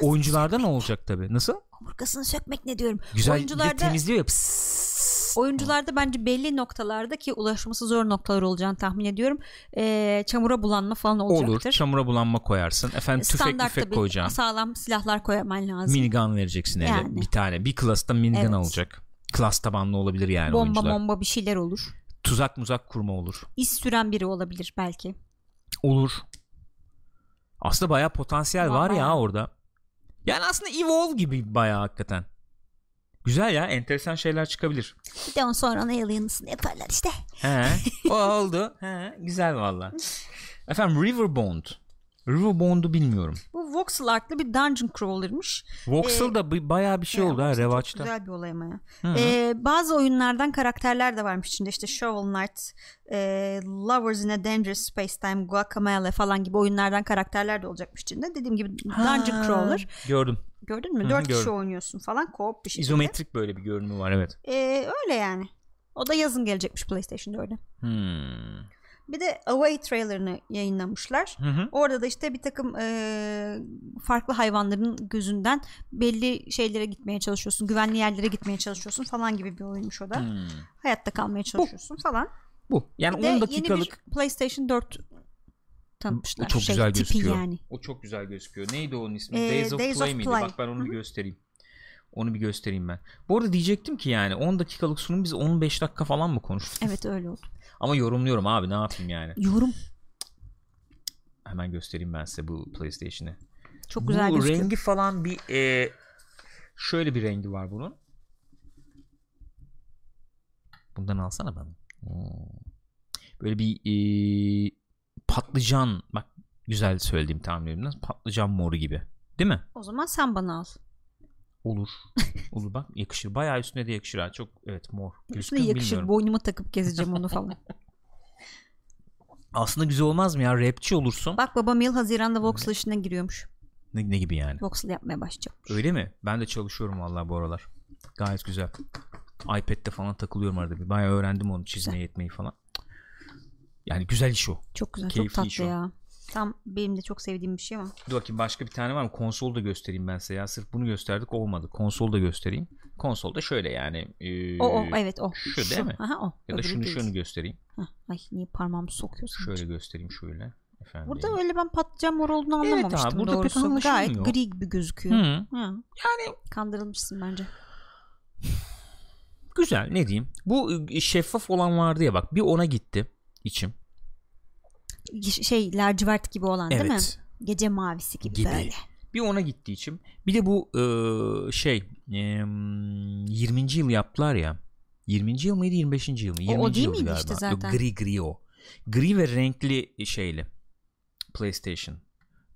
Oyuncularda ne olacak tabi? Nasıl?
Omurgasını sökmek ne diyorum.
Güzel
oyuncularda
temizliyor ya. pıs.
oyuncularda bence belli noktalarda ki ulaşması zor noktalar olacağını tahmin ediyorum. E, çamura bulanma falan olacaktır.
Olur. Çamura bulanma koyarsın. Efendim tüfek tüfek koyacaksın.
sağlam silahlar koyman lazım.
Minigun vereceksin.
Yani.
Bir tane. Bir klasta minigun
Evet.
olacak. Klas tabanlı olabilir yani
bomba
oyuncular.
bomba bir şeyler olur.
Tuzak muzak kurma olur.
İz süren biri olabilir belki.
Olur. Aslında bayağı potansiyel
Var
var ya orada. Yani aslında Evolve gibi bayağı hakikaten. Güzel ya enteresan şeyler çıkabilir.
Bir de on sonra ona alien'ısını yaparlar işte.
He, o oldu. He, güzel valla. Efendim Riverbond. Riverbond'u bilmiyorum.
Bu voxel artlı bir dungeon crawler'mış.
Voxel da bir- bayağı bir şey oldu ha revaçta.
Güzel bir olay ama. Ee, bazı oyunlardan karakterler de varmış içinde işte Shovel Knight, e, Lovers in a Dangerous Space Time, Guacamelee falan gibi oyunlardan karakterler de olacakmış içinde. Dediğim gibi Dungeon
Ha,
Crawler.
Gördüm.
Gördün mü? Dört kişi oynuyorsun falan. Co-op bir şekilde.
İzometrik böyle bir görünümü var evet.
Ee, öyle yani. O da yazın gelecekmiş PlayStation'da öyle.
Hmm.
Bir de Away trailerını yayınlamışlar.
Hı hı.
Orada da işte bir takım e, farklı hayvanların gözünden belli şeylere gitmeye çalışıyorsun. Güvenli yerlere gitmeye çalışıyorsun falan gibi bir oyunmuş o da.
Hmm.
Hayatta kalmaya çalışıyorsun falan.
Bu. Yani
Bir de
10
yeni
dakikalık
bir PlayStation 4 tanıtmışlar.
O çok
Şey,
güzel
tipi
gözüküyor.
Yani.
O çok güzel gözüküyor. Neydi onun ismi?
Ee,
Days of
Days
Play
of
miydi?
Play.
Bak ben onu bir
Hı hı.
göstereyim. Onu bir göstereyim ben. Bu arada diyecektim ki yani 10 dakikalık sunum biz 15 dakika falan mı konuştuk?
Evet öyle oldu.
Ama yorumluyorum abi ne yapayım yani.
Yorum
Hemen göstereyim ben size bu PlayStation'ı.
çok güzel
bu
gözüküyor.
rengi falan bir e, şöyle bir rengi var bunun. Bundan alsana bana. Oo. Böyle bir e, patlıcan bak güzel söylediğim tahmin Patlıcan moru gibi. Değil mi?
O zaman sen bana al.
Olur. Olur bak yakışır. Bayağı üstüne de yakışır ha. Çok evet mor.
Üstüne
Gözüküyor mu
yakışır.
bilmiyorum.
Boynuma takıp gezeceğim onu falan.
Aslında güzel olmaz mı ya? Rapçi olursun.
Bak babam yıl Haziran'da Voxel işine giriyormuş.
Ne, ne gibi yani?
Voxel yapmaya başlayacak.
Öyle mi? Ben de çalışıyorum vallahi bu aralar. Gayet güzel. iPad'de falan takılıyorum arada bir. Bayağı öğrendim onu çizmeyi etmeyi falan. Yani güzel iş o.
Çok güzel
Keyifli
çok
iş
tatlı
o.
Tam benim de çok sevdiğim bir şey ama.
Dur bakayım başka bir tane var mı? Konsol da göstereyim ben size ya. Sırf bunu gösterdik olmadı. Konsol da göstereyim. Konsolda şöyle yani. e,
O o evet o.
Şu değil mi?
Aha o.
Ya da
Öbürü
şunu
değil.
şunu göstereyim.
Hah, ay niye parmağımı sokuyorsun?
Şöyle göstereyim şöyle. Efendim.
Burada öyle ben patlıcan mor olduğunu
Evet abi,
anlamamıştım
burada pek
doğrusu.
anlaşılmıyor.
Gayet gri gibi gözüküyor.
Hı.
Ha,
Yani
kandırılmışsın bence.
güzel ne diyeyim. Bu şeffaf olan vardı ya bak bir ona gitti içim.
Şey lacivert gibi olan değil mi?
Evet.
Gece mavisi gibi,
Gibi.
böyle.
Bir ona gitti içim. Bir de bu e, şey e, 20. yıl yaptılar ya. 20. yıl mıydı 25. yıl mı? 20.
o değil
yıldı
miydi
galiba.
işte
Yok,
zaten?
gri gri o. Gri ve renkli şeyli. PlayStation.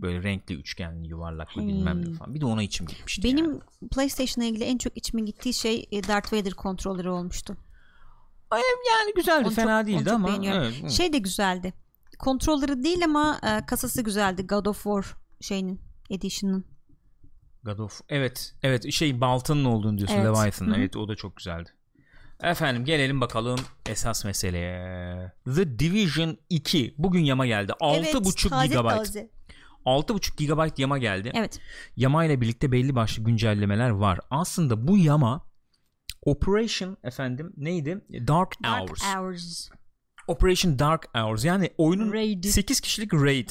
Böyle renkli üçgenli yuvarlaklı
Hmm.
bilmem ne falan. Bir de ona içim gitmişti.
Benim
yani.
PlayStation'la ilgili en çok içime gittiği şey e, Darth Vader kontrolleri olmuştu.
yani güzeldi
Onu
fena
çok-
değildi ama. Evet.
Şey de güzeldi. Kontrolleri değil ama e, kasası güzeldi. God of War şeyinin edition'ın.
God of evet evet şey Baltan'ın olduğunu diyorsun
Evet.
Leviathan evet o da çok güzeldi. Efendim gelelim bakalım esas meseleye. The Division 2 bugün yama geldi. 6.5
taze
GB.
taze.
6.5 GB yama geldi.
Evet.
Yama ile birlikte belli başlı güncellemeler var. Aslında bu yama Operation efendim neydi? Dark,
Dark
Hours.
Hours.
Operation Dark Hours yani oyunun
Raid.
8 kişilik raid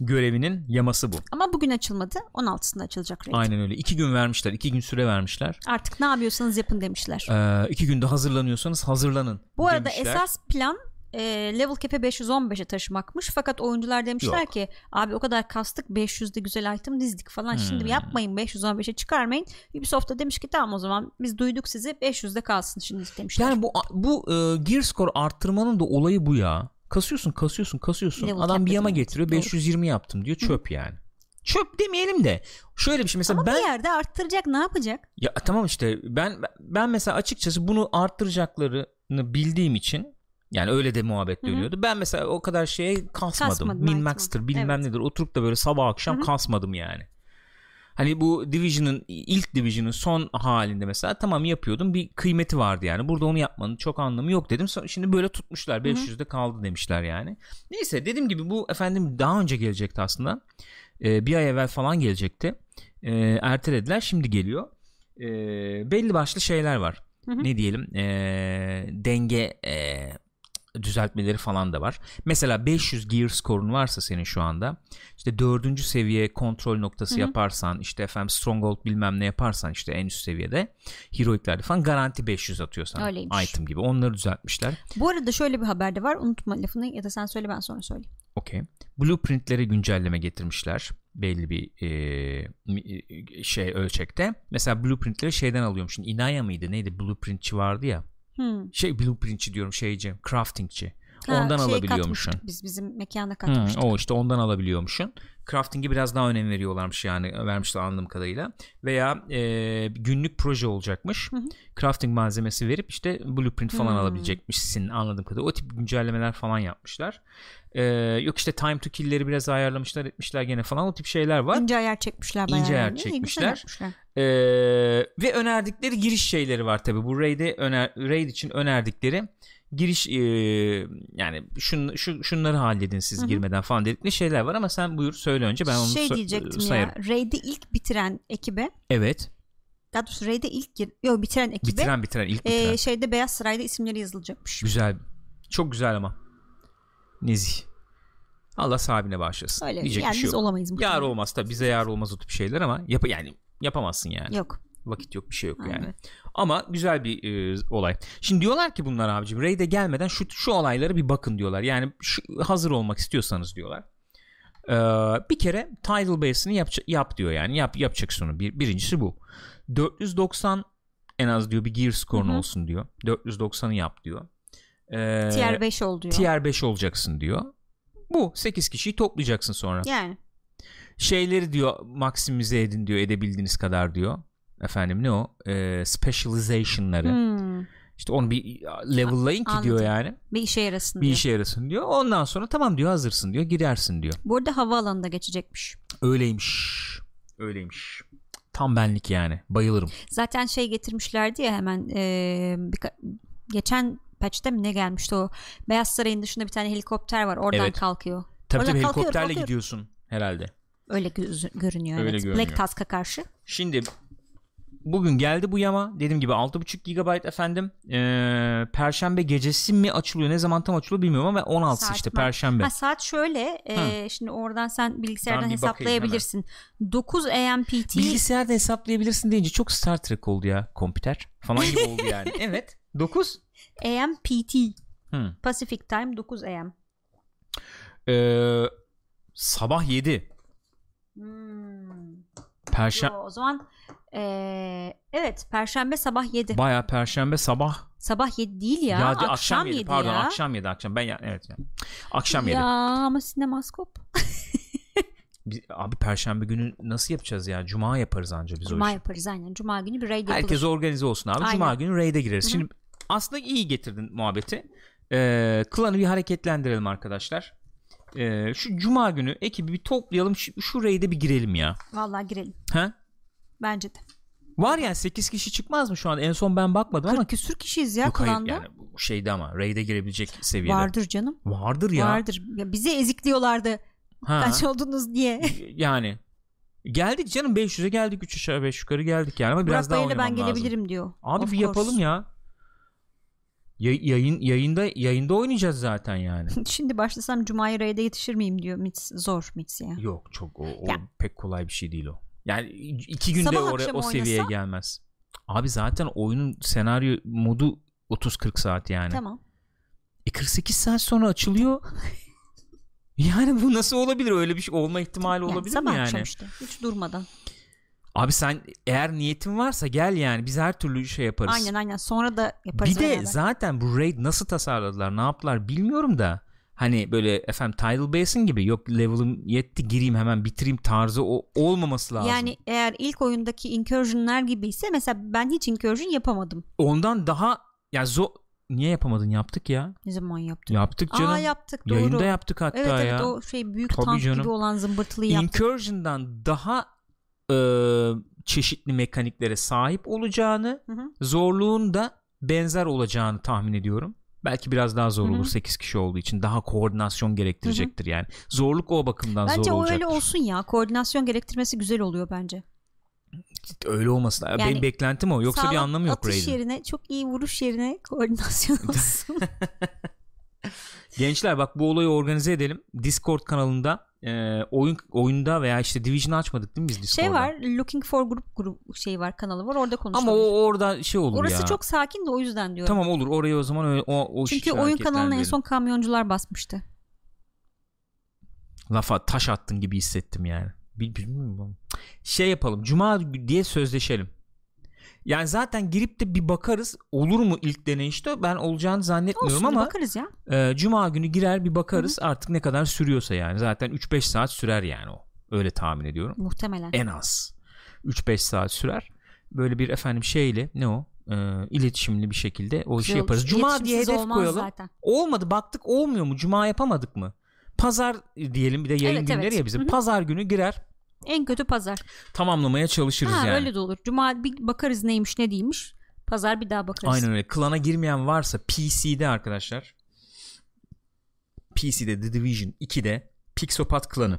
görevinin yaması bu.
Ama bugün açılmadı. 16'sında açılacak Raid.
Aynen öyle. 2 gün vermişler. 2 gün süre vermişler.
Artık ne yapıyorsanız yapın demişler.
Ee, iki günde hazırlanıyorsanız hazırlanın.
Bu arada
demişler.
esas plan e, level cap'e 515'e taşımakmış. Fakat oyuncular demişler
Yok.
ki abi o kadar kastık 500'de güzel item dizdik falan.
Hmm.
Şimdi yapmayın 515'e çıkarmayın. Ubisoft da demiş ki tamam o zaman biz duyduk sizi 500'de kalsın şimdi demişler.
yani bu bu e, gear score arttırmanın da olayı bu ya. Kasıyorsun, kasıyorsun, kasıyorsun.
Level
Adam bir yama
evet,
getiriyor.
doğru.
520 yaptım diyor. Çöp yani. Çöp demeyelim de. Şöyle bir şey mesela
Ama
ben
bir yerde arttıracak ne yapacak?
ya tamam işte ben ben mesela açıkçası bunu arttıracaklarını bildiğim için yani öyle de muhabbet dönüyordu. Ben mesela o kadar şeye kasmadım.
Kasmadın,
Min max'tır bilmem
Evet.
nedir. Oturup da böyle sabah akşam
Hı hı.
kasmadım yani. Hani bu Division'ın ilk Division'ın son halinde mesela tamam yapıyordum bir kıymeti vardı yani. Burada onu yapmanın çok anlamı yok dedim. Şimdi böyle tutmuşlar. 500'de kaldı demişler yani. Neyse dediğim gibi bu efendim daha önce gelecekti aslında. Ee, bir ay evvel falan gelecekti. Ee, ertelediler. Şimdi geliyor. Ee, belli başlı şeyler var.
Hı hı.
Ne diyelim? Ee, denge ee, düzeltmeleri falan da var. Mesela 500 gear skorun varsa senin şu anda işte dördüncü seviye kontrol noktası
Hı hı.
yaparsan işte efendim stronghold bilmem ne yaparsan işte en üst seviyede heroiklerde falan garanti 500 atıyor sana
Öyleymiş.
item gibi onları düzeltmişler.
Bu arada şöyle bir haber de var. Unutma lafını ya da sen söyle ben sonra söyleyeyim.
Okey. Blueprintlere güncelleme getirmişler belli bir e, şey ölçekte. Mesela blueprintleri şeyden alıyormuşsun. Inaya mıydı neydi blueprintçi vardı ya.
Hmm.
Şey blueprintçi diyorum şeyci craftingçi.
Ha,
Ondan alabiliyormuşsun.
Biz bizim mekana
Hı,
katmıştık.
o işte ondan alabiliyormuşsun. Crafting'e biraz daha önem veriyorlarmış yani vermişler anladığım kadarıyla. Veya e, günlük proje olacakmış.
Hı hı.
Crafting malzemesi verip işte blueprint falan
Hmm.
alabilecekmişsin anladığım kadarıyla. O tip güncellemeler falan yapmışlar. E, yok işte time to kill'leri biraz ayarlamışlar etmişler gene falan o tip şeyler var.
İnce ayar çekmişler bayağı.
İnce ayar
yani.
Çekmişler. Ee, ve önerdikleri giriş şeyleri var tabi bu raid'e öner, raid için önerdikleri giriş e, yani şun, şu, şunları halledin siz
Hı hı.
girmeden falan dedikleri şeyler var ama sen buyur söyle önce ben onu
şey
so-
diyecektim
sayarım.
ya. Raid'i ilk bitiren ekibe
Evet.
daha doğrusu Raid'e ilk gir, yok bitiren ekibe
Bitiren bitiren ilk
e,
bitiren.
şeyde Beyaz Saray'da isimleri yazılacakmış.
Güzel. Çok güzel ama. Nezih. Allah sahibine bağışlasın.
Öyle
Diyecek
yani
bir şey
biz
yok.
olamayız.
Yar olmaz tabi bize yar olmaz o tip şeyler ama yap yani yapamazsın yani.
Yok.
Vakit yok bir şey yok
Aynen.
yani. Ama güzel bir e, olay. Şimdi diyorlar ki bunlar abicim Raid'e gelmeden şu şu olaylara bir bakın diyorlar. Yani şu, hazır olmak istiyorsanız diyorlar. Ee, bir kere title base'ini yap, yap diyor yani. Yap yapacaksın onu. Bir, birincisi bu. 490 en az diyor bir gear score'un olsun diyor. 490'ı yap diyor. Ee,
Tier 5 oldu diyor.
tier 5 olacaksın diyor. Bu 8 kişiyi toplayacaksın sonra
Yani
şeyleri diyor maksimize edin diyor edebildiğiniz kadar diyor. Efendim ne o? Ee, specialization'ları.
hmm,
İşte onu bir level'layın ki diyor
Anladım.
yani.
bir işe yarasın
Bir
diyor.
işe yarasın diyor. Ondan sonra tamam diyor hazırsın diyor. Girersin diyor.
Bu arada havaalanında geçecekmiş.
Öyleymiş. Öyleymiş. Tam benlik yani. Bayılırım.
Zaten şey getirmişlerdi ya hemen e, birka- geçen patch'te mi ne gelmişti o Beyaz Saray'ın dışında bir tane helikopter var oradan
Evet.
kalkıyor.
Tabii
Oradan
tabii helikopterle
kalkıyor.
gidiyorsun herhalde.
Öyle göz- görünüyor.
Öyle
evet.
görünüyor.
Black Tusk'a karşı.
Şimdi bugün geldi bu yama. Dediğim gibi 6.5 GB efendim. Ee, Perşembe gecesi mi açılıyor? Ne zaman tam açılıyor bilmiyorum ama 16
Saat
işte
var.
Perşembe.
Ha, saat şöyle e, şimdi oradan sen bilgisayardan
Ben
hesaplayabilirsin. 9 AM PT
Bilgisayarda hesaplayabilirsin deyince çok Star Trek oldu ya. Kompüter falan gibi oldu yani. evet. 9.
AM PT
Hı.
Pacific Time 9 AM.
Ee, sabah 7.
Hmm.
Perşembe
o zaman e, evet Perşembe sabah 7.
Baya perşembe sabah
sabah 7 değil ya.
ya,
akşam,
akşam 7
7
pardon
ya.
akşam 7 akşam ben ya evet ya. Akşam 7.
Ya ama sinemaskop.
Abi perşembe günü nasıl yapacağız ya? Cuma yaparız anca biz o
Cuma
işi.
yaparız aynen. Cuma günü bir raid yapılır.
Herkes organize olsun abi.
Aynen.
Cuma günü raid'e gireriz.
Hı hı.
Şimdi aslında iyi getirdin muhabbeti. Ee, klanı bir hareketlendirelim arkadaşlar. Ee, şu cuma günü ekibi bir toplayalım. Şu, şu raid'e bir girelim ya.
Vallahi girelim.
Ha?
Bence de.
Var yani 8 kişi çıkmaz mı şu an? En son ben bakmadım ama
40 küsür kişiyiz ya
Yok hayır
klanda.
yani bu şeyde ama raid'e girebilecek seviyede.
Vardır canım.
Vardır ya.
Vardır. Ya bizi ezikliyorlardı.
Ha.
Kaç oldunuz diye.
yani geldik canım 500'e geldik 3 aşağı 5 yukarı geldik yani ama biraz
Burak
daha
ben
oynamam lazım.
gelebilirim diyor.
Abi
Of
bir
course.
yapalım ya. Ya- yayın yayında yayında oynayacağız zaten yani.
Şimdi başlasam Cuma'ya raid'e yetişir miyim diyor Mits. Zor Mits ya.
Yok çok o, o
Ya.
pek kolay bir şey değil o. Yani iki günde
Sabah
oraya
akşam
o seviyeye
oynasa?
gelmez. Abi zaten oyunun senaryo modu 30-40 saat yani.
Tamam.
E 48 saat sonra açılıyor. yani bu nasıl olabilir? Öyle bir şey olma ihtimali
Yani
olabilir
sabah
mi
akşam
yani?
işte. Hiç durmadan.
Abi sen eğer niyetin varsa gel yani biz her türlü şey yaparız.
Aynen aynen. Sonra da yaparız
bir de
beraber.
zaten bu raid nasıl tasarladılar ne yaptılar bilmiyorum da hani böyle efendim Tidal Basin gibi yok level'ım yetti gireyim hemen bitireyim tarzı o olmaması lazım.
Yani eğer ilk oyundaki incursion'lar gibiyse mesela ben hiç incursion yapamadım.
ondan daha ya zo niye yapamadın yaptık ya.
Ne zaman yaptık?
Yaptık canım.
Aa yaptık doğru.
Yayında yaptık hatta
evet
ya.
evet o şey büyük
Tabii
tank
canım.
gibi olan zımbırtılıyı yaptık.
Incursion'dan daha e, çeşitli mekaniklere sahip olacağını,
Hı hı.
zorluğun da benzer olacağını tahmin ediyorum. Belki biraz daha zor
Hı hı.
olur 8 kişi olduğu için. Daha koordinasyon gerektirecektir yani. Zorluk o bakımdan
Bence
zor
o
olacaktır.
öyle olsun ya. Koordinasyon gerektirmesi güzel oluyor bence.
Öyle olmasın.
Yani
Benim beklentim o. Yoksa bir anlamı yok
atış
Raid'in.
yerine çok iyi vuruş yerine koordinasyon olsun.
Gençler bak bu olayı organize edelim. Discord kanalında e, oyun oyunda veya işte Division açmadık değil mi biz Discord'da?
şey var Looking for Group grup şey var kanalı var orada konuşalım.
Ama o orada şey olur
Orası
ya.
çok sakin de o yüzden diyorum.
Tamam olur. Orayı o zaman öyle, o, o
Çünkü
işi
oyun kanalına en son kamyoncular basmıştı.
lafa taş attın gibi hissettim yani. Bil- Bilmiyorum. Şey yapalım. Cuma diye sözleşelim. Yani zaten girip de bir bakarız. Olur mu ilk deneyişte? Ben olacağını zannetmiyorum
Olsun
ama
bakarız ya.
e, Cuma günü girer bir bakarız. Artık ne kadar sürüyorsa yani. Zaten 3-5 saat sürer yani o. Öyle tahmin ediyorum.
Muhtemelen.
En az. 3-5 saat sürer. Böyle bir efendim şeyle ne o? E, iletişimli bir şekilde o işi yaparız. Cuma diye hedef koyalım.
Zaten.
Olmadı baktık olmuyor mu? Cuma yapamadık mı? Pazar diyelim bir de yayın
Evet,
günleri
evet.
ya bizim.
Hı hı.
Pazar günü girer
En kötü pazar.
tamamlamaya çalışırız
Ha,
yani.
öyle de olur. Cuma bir bakarız neymiş ne değilmiş. Pazar bir daha bakarız.
Aynen öyle. Klana girmeyen varsa PC'de arkadaşlar. PC'de The Division 2'de Pixopat klanı.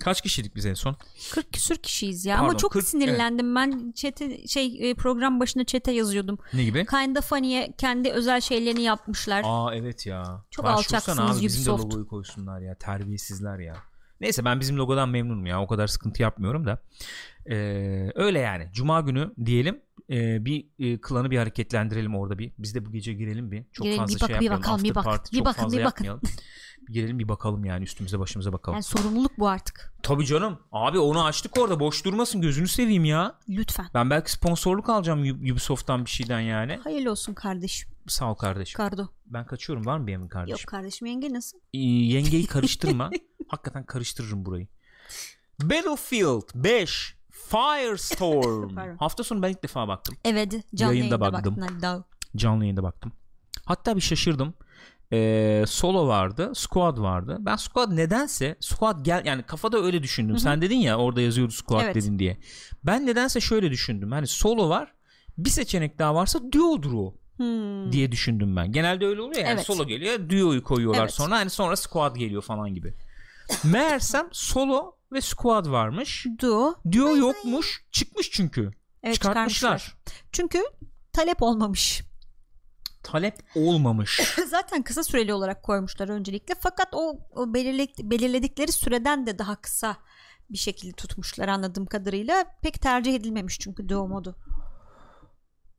Kaç kişiydik biz en son?
40 küsür kişiyiz ya.
Pardon,
Ama çok
40
sinirlendim. Ben çete şey e, program başında çete yazıyordum.
Ne gibi?
Kinda Funny'e kendi özel şeylerini yapmışlar.
Aa evet ya.
Çok
Başvursana
alçaksınız
abi, Bizim de
Ubisoft.
logoyu koysunlar ya. Terbiyesizler ya. Neyse ben bizim logodan memnunum ya. O kadar sıkıntı yapmıyorum da. Ee, öyle yani. Cuma günü diyelim e, bir e, klanı bir hareketlendirelim orada bir. Biz de bu gece girelim bir. Çok
Girelim,
fazla
bir
şey
bir
yapmayalım.
bakalım, bir
After
bak-
party
bir
çok
bakın,
fazla
bir bakın.
yapmayalım. bir girelim bir bakalım yani üstümüze başımıza bakalım.
Yani sorumluluk bu artık.
Tabii canım. Abi onu açtık orada. Boş durmasın. Gözünü seveyim ya.
Lütfen.
Ben belki sponsorluk alacağım Ub- Ubisoft'tan bir şeyden yani.
Hayırlı olsun kardeşim.
Sağ ol kardeşim.
Kardo.
Ben kaçıyorum. Var mı bir emin kardeşim?
Yok kardeşim yenge nasıl?
Ee, yengeyi karıştırma. Hakikaten karıştırırım burayı. Battlefield 5 Firestorm. Hafta sonu ben ilk defa baktım.
Evet. Canlı
Yayında
yayında,
baktım.
daha.
Canlı yayında baktım. Hatta bir şaşırdım. e, solo vardı, squad vardı. Ben squad nedense squad gel yani kafada öyle düşündüm.
Hı hı.
Sen dedin ya orada yazıyordu squad
Evet.
dedin diye. Ben nedense şöyle düşündüm. Hani solo var. Bir seçenek daha varsa duo'dur o
Hmm.
diye düşündüm ben. Genelde öyle oluyor yani
Evet.
solo geliyor, duo'yu koyuyorlar
Evet.
sonra hani sonra squad geliyor falan gibi. Meğersem solo ve squad varmış.
Duo.
Duo yokmuş. Çıkmış çünkü.
Evet,
Çıkartmışlar.
çıkarmışlar. Çünkü talep olmamış.
Talep olmamış.
Zaten kısa süreli olarak koymuşlar öncelikle. Fakat o, o belirle- belirledikleri süreden de daha kısa bir şekilde tutmuşlar anladığım kadarıyla. Pek tercih edilmemiş çünkü Duo modu.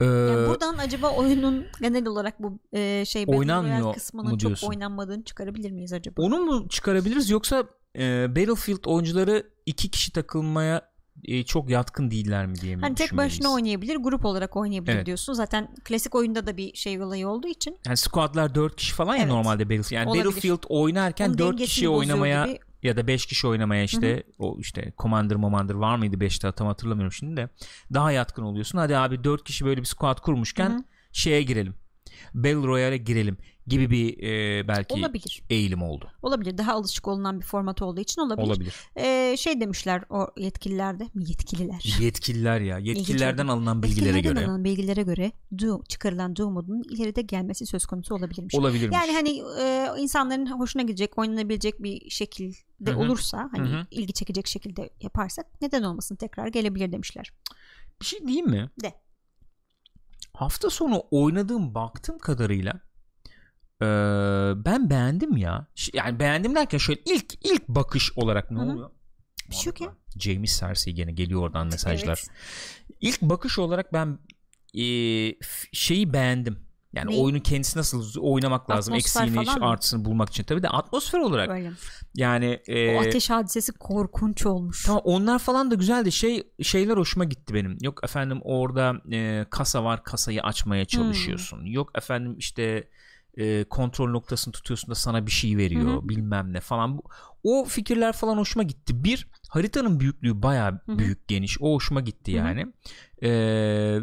Ee,
Yani buradan acaba oyunun genel olarak bu e, şey
Oynanmıyor
kısmının çok
diyorsun?
oynanmadığını çıkarabilir miyiz acaba?
onu mu çıkarabiliriz yoksa e, Battlefield oyuncuları iki kişi takılmaya e, çok yatkın değiller mi diye mi
Hani tek başına oynayabilir, grup olarak oynayabilir
Evet.
diyorsun. Zaten klasik oyunda da bir şey olayı olduğu için
Yani squadlar 4 kişi falan ya
Evet.
normalde Battlefield. Yani
Olabilir.
Battlefield oynarken
onun
4
dengesini
kişi oynamaya
gibi.
Ya da 5 kişi oynamaya işte o işte Commander Commander var mıydı 5'te tam hatırlamıyorum şimdi de daha yatkın oluyorsun. Hadi abi 4 kişi böyle bir squad kurmuşken
Hı hı.
şeye girelim. Battle Royale'e girelim gibi bir e, belki
olabilir.
eğilim oldu.
Olabilir. Daha alışık olunan bir format olduğu için olabilir.
Olabilir.
Ee, şey demişler o yetkililerde yetkililer
Yetkililer ya. Yetkililerden alınan bilgilere
Yetkililerden
göre
alınan bilgilere göre Duo, çıkarılan Duo modunun ileride gelmesi söz konusu olabilirmiş.
olabilirmiş.
Yani hani e, insanların hoşuna gidecek, oynanabilecek bir şekilde
Hı hı.
olursa hani
Hı hı.
ilgi çekecek şekilde yaparsak neden olmasın tekrar gelebilir demişler.
Bir şey diyeyim mi?
De.
Hafta sonu oynadığım baktığım kadarıyla eee, ben beğendim ya. Yani beğendim derken şöyle ilk ilk bakış olarak ne
Hı hı.
oluyor?
Bir şey yok ya.
James Cersei gene geliyor oradan mesajlar.
Evet.
İlk bakış olarak ben f- şeyi beğendim. Yani
Neyi?
oyunun kendisi nasıl oynamak lazım.
Atmosfer
Eksiğini,
falan mı?
artısını bulmak için. Tabii de atmosfer olarak.
Öyle.
Yani
O
eee,
ateş hadisesi korkunç olmuş.
Tamam onlar falan da güzeldi. Şey şeyler hoşuma gitti benim. Yok efendim orada e, kasa var kasayı açmaya çalışıyorsun. Yok efendim işte e, kontrol noktasını tutuyorsun da sana bir şey veriyor
Hı
bilmem ne falan. O fikirler falan hoşuma gitti. Bir haritanın büyüklüğü baya büyük geniş. O hoşuma gitti yani. E,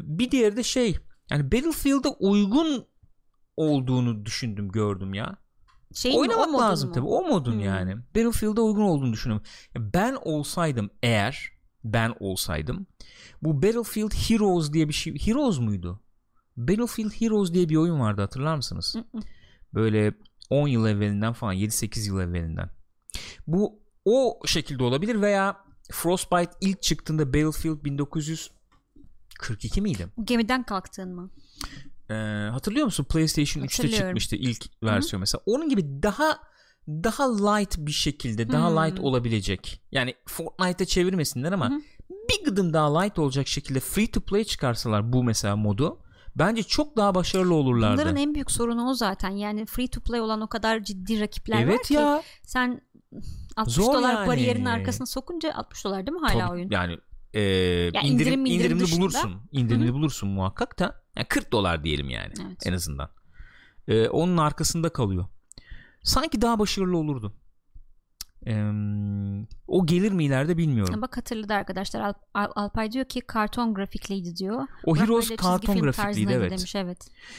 bir diğeri de şey yani Battlefield'a uygun olduğunu düşündüm gördüm ya.
Şeyin mi,
Oynamak
modun
lazım
mu?
tabii o modun
Hmm.
yani. Battlefield'a uygun olduğunu düşünüyorum. Ben olsaydım eğer ben olsaydım bu Battlefield Heroes diye bir şey Heroes muydu? Battlefield Heroes diye bir oyun vardı hatırlar mısınız? Böyle 10 yıl evvelinden falan 7-8 yıl evvelinden. Bu o şekilde olabilir veya Frostbite ilk çıktığında Battlefield 1942 miydi?
Gemiden kalktığın mı?
Ee, hatırlıyor musun PlayStation 3'te
Hatırlıyorum.
çıkmıştı ilk versiyon mesela. Onun gibi daha daha light bir şekilde, daha
Hmm.
light olabilecek. Yani Fortnite'a çevirmesinler ama
Hı hı.
bir gıdım daha light olacak şekilde free to play çıkarsalar bu mesela modu bence çok daha başarılı olurlardı.
Bunların en büyük sorunu o zaten. Yani free to play olan o kadar ciddi rakipler var
evet
ki
ya.
sen 60
Zor
dolar
yani.
bariyerin arkasına sokunca 60 dolar değil mi hala
Tabii,
oyun?
Yani e, indirim,
indirim- indirim
indirimli
dışında.
bulursun. İndirimli bulursun muhakkak da. Yani 40 dolar diyelim yani
Evet.
en azından. E, onun arkasında kalıyor. Sanki daha başarılı olurdu. Eee, o gelir mi ileride bilmiyorum.
Bak hatırladı arkadaşlar. Al- Al- Alpay diyor ki karton grafikliydi diyor.
O
Burak
Heroes karton grafikliydi evet.
Demiş, evet.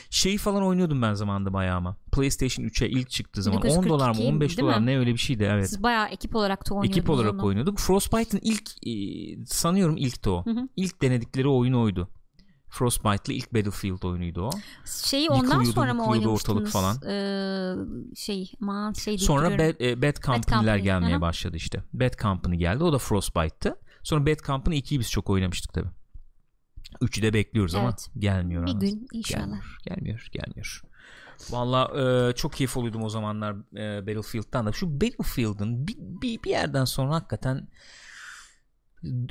Şeyi falan oynuyordum ben zamanında bayağı ama. PlayStation 3'e ilk çıktığı zaman 10
1942
dolar mı 15
değil
dolar
mi?
ne öyle bir şeydi evet.
Siz bayağı ekip olarak da oynuyordunuz
Ekip olarak
onu.
oynuyorduk. Frostbite'ın ilk e, sanıyorum ilk de o.
Hı hı.
İlk denedikleri oyun oydu. Frostbite'lı ilk Battlefield oyunuydu o.
Şeyi ondan
Yıkılıyordu,
sonra mı oynamıştınız?
ortalık falan.
Ee, şey aman şey
Sonra
duruyorum.
Bad, e, Bad Company'ler
Company,
gelmeye
hı hı.
başladı işte. Bad Company geldi. O da Frostbite'tı. Sonra Bad Company 2'yi biz çok oynamıştık tabii. 3'ü de bekliyoruz ama
Evet.
gelmiyor.
Bir
anasını.
gün inşallah.
Gelmiyor, gelmiyor, gelmiyor. Valla e, çok keyif alıyordum o zamanlar e, Battlefield'dan da. Şu Battlefield'ın bir, bir, bir yerden sonra hakikaten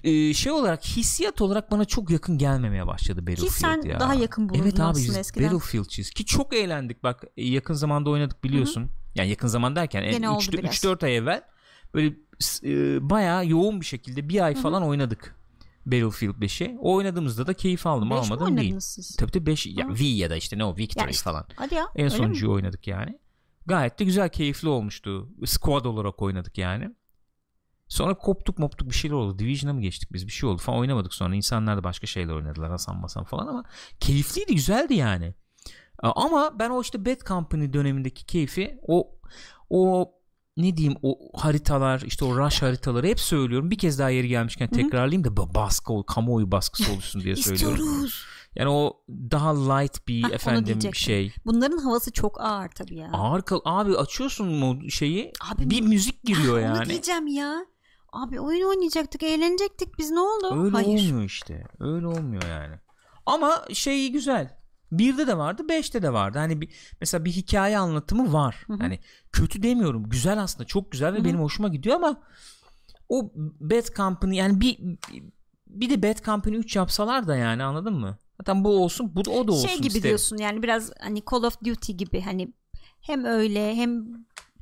e, şey olarak hissiyat olarak bana çok yakın gelmemeye başladı Battlefield
Ki sen
ya.
daha yakın bulurdun
Evet abi biz
eskiden.
Battlefield'çiyiz ki çok eğlendik bak e, yakın zamanda oynadık biliyorsun. Yani yakın zaman derken e,
Gene oldu biraz.
3-4 ay evvel böyle e, bayağı yoğun bir şekilde bir ay falan oynadık Battlefield 5'i. O oynadığımızda da keyif aldım
Beş
almadım değil.
siz?
Tabii tabii 5 ya. V ya da işte ne o Victory
Ya işte,
falan.
Hadi ya.
En
öyle mi?
sonuncuyu oynadık yani. Gayet de güzel keyifli olmuştu. Squad olarak oynadık yani. Sonra koptuk moptuk bir şeyler oldu. Division'a mı geçtik biz bir şey oldu falan oynamadık sonra. İnsanlar da başka şeyler oynadılar Hasan Masan falan ama keyifliydi güzeldi yani. Ama ben o işte Bad Company dönemindeki keyfi o o ne diyeyim o haritalar işte o rush haritaları hep söylüyorum. Bir kez daha yeri gelmişken tekrarlayayım da baskı kamuoyu baskısı oluşsun diye söylüyorum.
İstiyoruz.
Yani o daha light bir
onu
efendim şey.
Bunların havası çok ağır tabii ya.
Ağır kal abi açıyorsun şeyi
Abi
bir müzik giriyor
Onu
yani.
diyeceğim ya. Abi oyun oynayacaktık, eğlenecektik. Biz ne oldu?
Öyle
Hayır.
olmuyor işte. Öyle olmuyor yani. Ama şeyi güzel. Birde de vardı, beşte de vardı. Hani bir, mesela bir hikaye anlatımı var.
Hı hı.
Hani kötü demiyorum. Güzel aslında. Çok güzel ve
Hı hı.
benim hoşuma gidiyor ama o Bad Company yani bir bir de Bad Company 3 yapsalar da yani anladın mı? Zaten bu olsun, bu da o da olsun
Şey gibi
isterim.
diyorsun yani biraz hani Call of Duty gibi hani hem öyle hem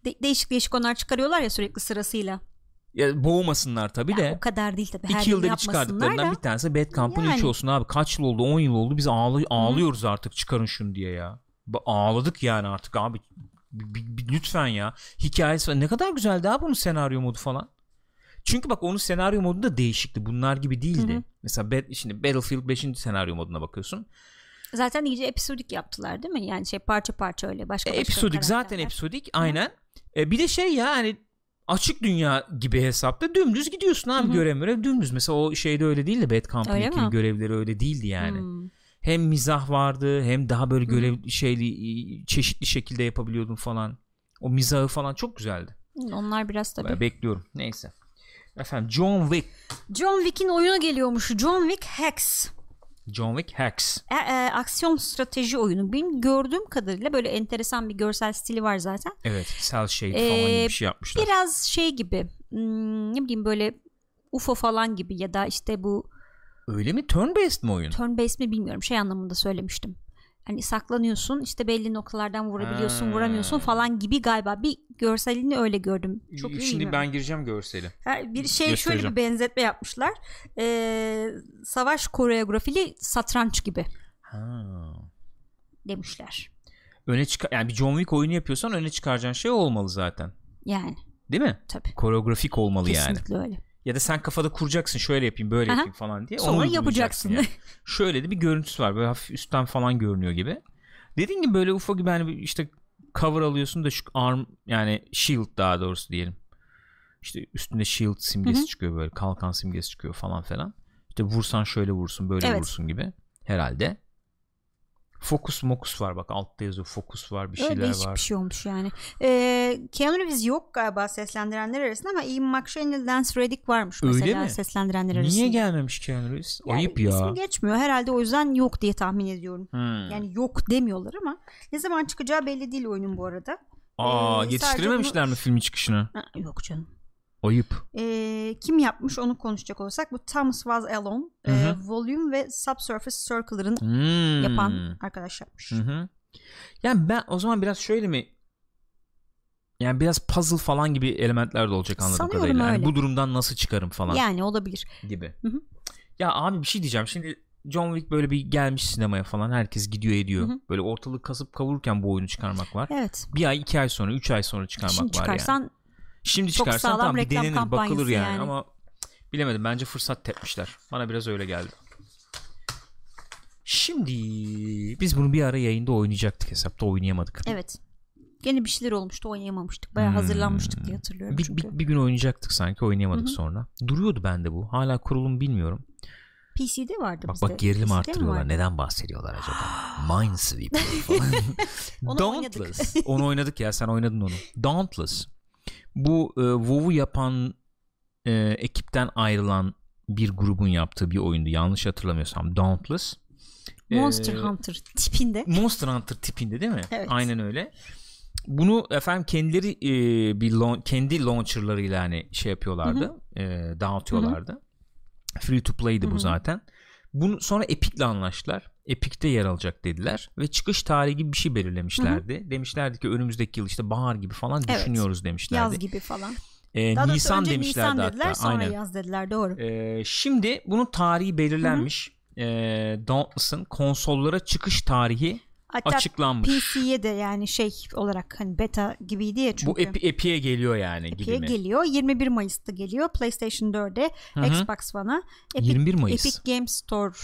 de- değişik değişik onlar çıkarıyorlar ya sürekli sırasıyla.
Ya, boğmasınlar tabii
Ya
de.
o kadar değil tabii. Her
İki
yıl
yılda bir çıkardıklarından
da.
bir tanesi Bad Company 3
Yani.
olsun abi. Kaç yıl oldu? 10 yıl oldu. Biz ağlı- ağlıyoruz artık çıkarın şunu diye ya. Ağladık yani artık abi. Bir- bir- lütfen ya. Hikayesi falan. Ne kadar güzeldi abi bunun senaryo modu falan. Çünkü bak onun senaryo modu da değişikti. Bunlar gibi değildi.
Hı hı.
Mesela Bat- şimdi Battlefield 5. senaryo moduna bakıyorsun.
Zaten iyice episodik yaptılar değil mi? Yani şey parça parça öyle başka
E,
başka
episodik zaten episodik aynen. E, bir de şey ya hani açık dünya gibi hesapta dümdüz gidiyorsun abi görev görev dümdüz. Mesela o şeyde öyle değildi Bad Company
Öyle
2'nin
mi?
görevleri öyle değildi yani.
Hmm.
Hem mizah vardı hem daha böyle görev şeyli çeşitli şekilde yapabiliyordun falan. O mizahı falan çok güzeldi.
Onlar biraz tabii.
Ben bekliyorum. Neyse. Efendim John Wick.
John Wick'in oyunu geliyormuş. John Wick Hex.
John Wick Hex.
E, e, aksiyon strateji oyunu. Benim gördüğüm kadarıyla böyle enteresan bir görsel stili var zaten.
Evet, cel shade falan
Ee,
gibi bir şey yapmışlar.
Biraz şey gibi hmm, ne bileyim böyle UFO falan gibi ya da işte bu
Öyle mi? Turn based mi oyun?
turn based mi bilmiyorum şey anlamında söylemiştim. Hani saklanıyorsun işte belli noktalardan vurabiliyorsun
Ha.
vuramıyorsun falan gibi galiba bir görselini öyle gördüm. Çok
Şimdi
bilmiyorum.
ben gireceğim görseli.
Bir şey şöyle bir benzetme yapmışlar. Ee, savaş koreografili satranç gibi
Ha.
demişler.
Öne çıkar yani bir John Wick oyunu yapıyorsan öne çıkaracağın şey olmalı zaten.
Yani
Değil mi?
tabii.
Koreografik olmalı yani.
Kesinlikle öyle.
Ya da sen kafada kuracaksın şöyle yapayım böyle
Aha.
yapayım falan diye.
Sonra yapacaksın.
yani. Şöyle de bir görüntüsü var. Böyle hafif üstten falan görünüyor gibi. Dediğin gibi böyle ufak gibi hani işte cover alıyorsun da şu arm yani shield daha doğrusu diyelim. İşte üstünde shield simgesi
Hı hı.
çıkıyor böyle kalkan simgesi çıkıyor falan filan. İşte vursan şöyle vursun böyle
Evet.
vursun gibi herhalde. Fokus mokus var bak altta yazıyor fokus var bir
Öyle
şeyler
değişik
var.
bir şey olmuş yani. Ee, Keanu Reeves yok galiba seslendirenler arasında ama Ian McShane ile Lance Reddick varmış
Öyle
mesela
mi?
seslendirenler arasında.
Niye gelmemiş Keanu Reeves?
Yani
Ayıp ya.
isim geçmiyor. Herhalde o yüzden yok diye tahmin ediyorum.
Hmm.
Yani yok demiyorlar ama ne zaman çıkacağı belli değil oyunun bu arada.
Aa
Ee,
yetiştirememişler
sadece
mi filmin çıkışını?
Ha, yok canım.
Ayıp.
Ee, kim yapmış onu konuşacak olursak bu Thomas Was Alone
Hı
e. Volume ve Subsurface Circle'ların
Hmm.
yapan arkadaş yapmış.
Hı hı. Yani ben o zaman biraz şöyle mi yani biraz puzzle falan gibi elementler de olacak anladığım
Sanıyorum
kadarıyla. Yani
öyle.
bu durumdan nasıl çıkarım falan
Yani olabilir.
gibi.
Hı hı.
Ya abi bir şey diyeceğim. Şimdi John Wick böyle bir gelmiş sinemaya falan. Herkes gidiyor ediyor.
Hı hı.
Böyle ortalığı kasıp kavururken bu oyunu çıkarmak var.
Evet.
Bir ay, iki ay sonra, üç ay sonra çıkarmak
Şimdi
var yani.
çıkarsan
Şimdi
çok
çıkarsan
sağlam
tamam denenir bakılır yani.
yani.
ama bilemedim bence fırsat tepmişler. Bana biraz öyle geldi. Şimdi biz bunu bir ara yayında oynayacaktık hesapta oynayamadık.
evet. Gene bir şeyler olmuştu oynayamamıştık. Bayağı
Hmm.
hazırlanmıştık diye hatırlıyorum
Bir,
çünkü.
bir, bir gün oynayacaktık sanki oynayamadık
Hı hı.
sonra. Duruyordu bende bu. Hala kurulum bilmiyorum.
PC'de vardı
Bak
bizde.
bak gerilim
PC'de
arttırıyorlar. Neden bahsediyorlar acaba? Minesweeper falan.
Onu
Dauntless. onu oynadık ya sen oynadın onu. Dauntless. Bu e, WoW'u yapan e, ekipten ayrılan bir grubun yaptığı bir oyundu. Yanlış hatırlamıyorsam Dauntless.
Monster
Ee,
Hunter tipinde.
Monster Hunter tipinde değil mi?
Evet.
Aynen öyle. Bunu efendim kendileri e, bir laun- kendi launcherlarıyla hani şey yapıyorlardı. e, dağıtıyorlardı. Free to play'di
Hı
bu
hı.
zaten. Bunu sonra Epic'le anlaştılar. Epic'te yer alacak dediler ve çıkış tarihi gibi bir şey belirlemişlerdi. Demişlerdi ki önümüzdeki yıl işte bahar gibi falan
Evet.
düşünüyoruz demişlerdi.
Yaz gibi falan.
E,
Daha
Nisan demişlerdi
Nisan dediler
hatta.
sonra
Aynen.
yaz dediler doğru.
E, şimdi bunun tarihi belirlenmiş. E, Dauntless'ın konsollara çıkış tarihi
Hatta
açıklanmış.
PC'ye de yani şey olarak hani beta gibiydi ya çünkü.
Bu Epi- Epic'e geliyor yani
Epic'e
gibi mi?
geliyor. 21 Mayıs'ta geliyor. PlayStation 4'e,
Hı hı.
Xbox One'a. Epic,
21 Mayıs.
Epic Games Store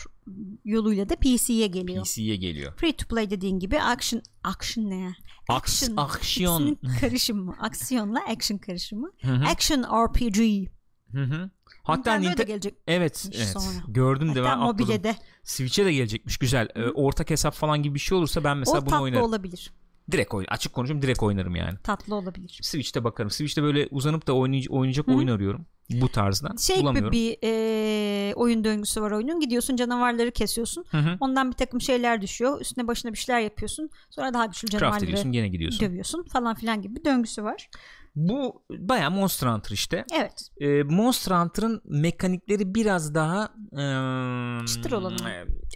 yoluyla da PC'ye geliyor.
PC'ye geliyor.
Free to play dediğin gibi action action ne ya?
Aks, aksiyon.
Karışımı. Aksiyonla action karışımı.
Hı hı.
Action RPG.
Hı hı. Hatta
Nintendo'ya da
Ninte-
gelecek.
Evet, evet.
sonra.
Gördüm de ben
Hatta mobilede.
Switch'e de gelecekmiş. Güzel. Ee, ortak hesap falan gibi bir şey olursa ben mesela
o
bunu
tatlı
oynarım.
olabilir.
Direkt oyun. Açık konuşayım direkt oynarım yani.
Tatlı olabilir.
Switch'te bakarım. Switch'te böyle uzanıp da oynayacak, oynayacak oyun arıyorum. Bu tarzdan.
Şey
Bulamıyorum.
bir e, oyun döngüsü var oyunun. Gidiyorsun canavarları kesiyorsun.
Hı hı.
Ondan bir takım şeyler düşüyor. Üstüne başına bir şeyler yapıyorsun. Sonra daha güçlü
Craft
canavarları
ediyorsun gene gidiyorsun.
dövüyorsun falan filan gibi bir döngüsü var.
Bu bayağı Monster Hunter işte.
Evet.
Ee, Monster Hunter'ın mekanikleri biraz daha eee,
Çıtır olanı?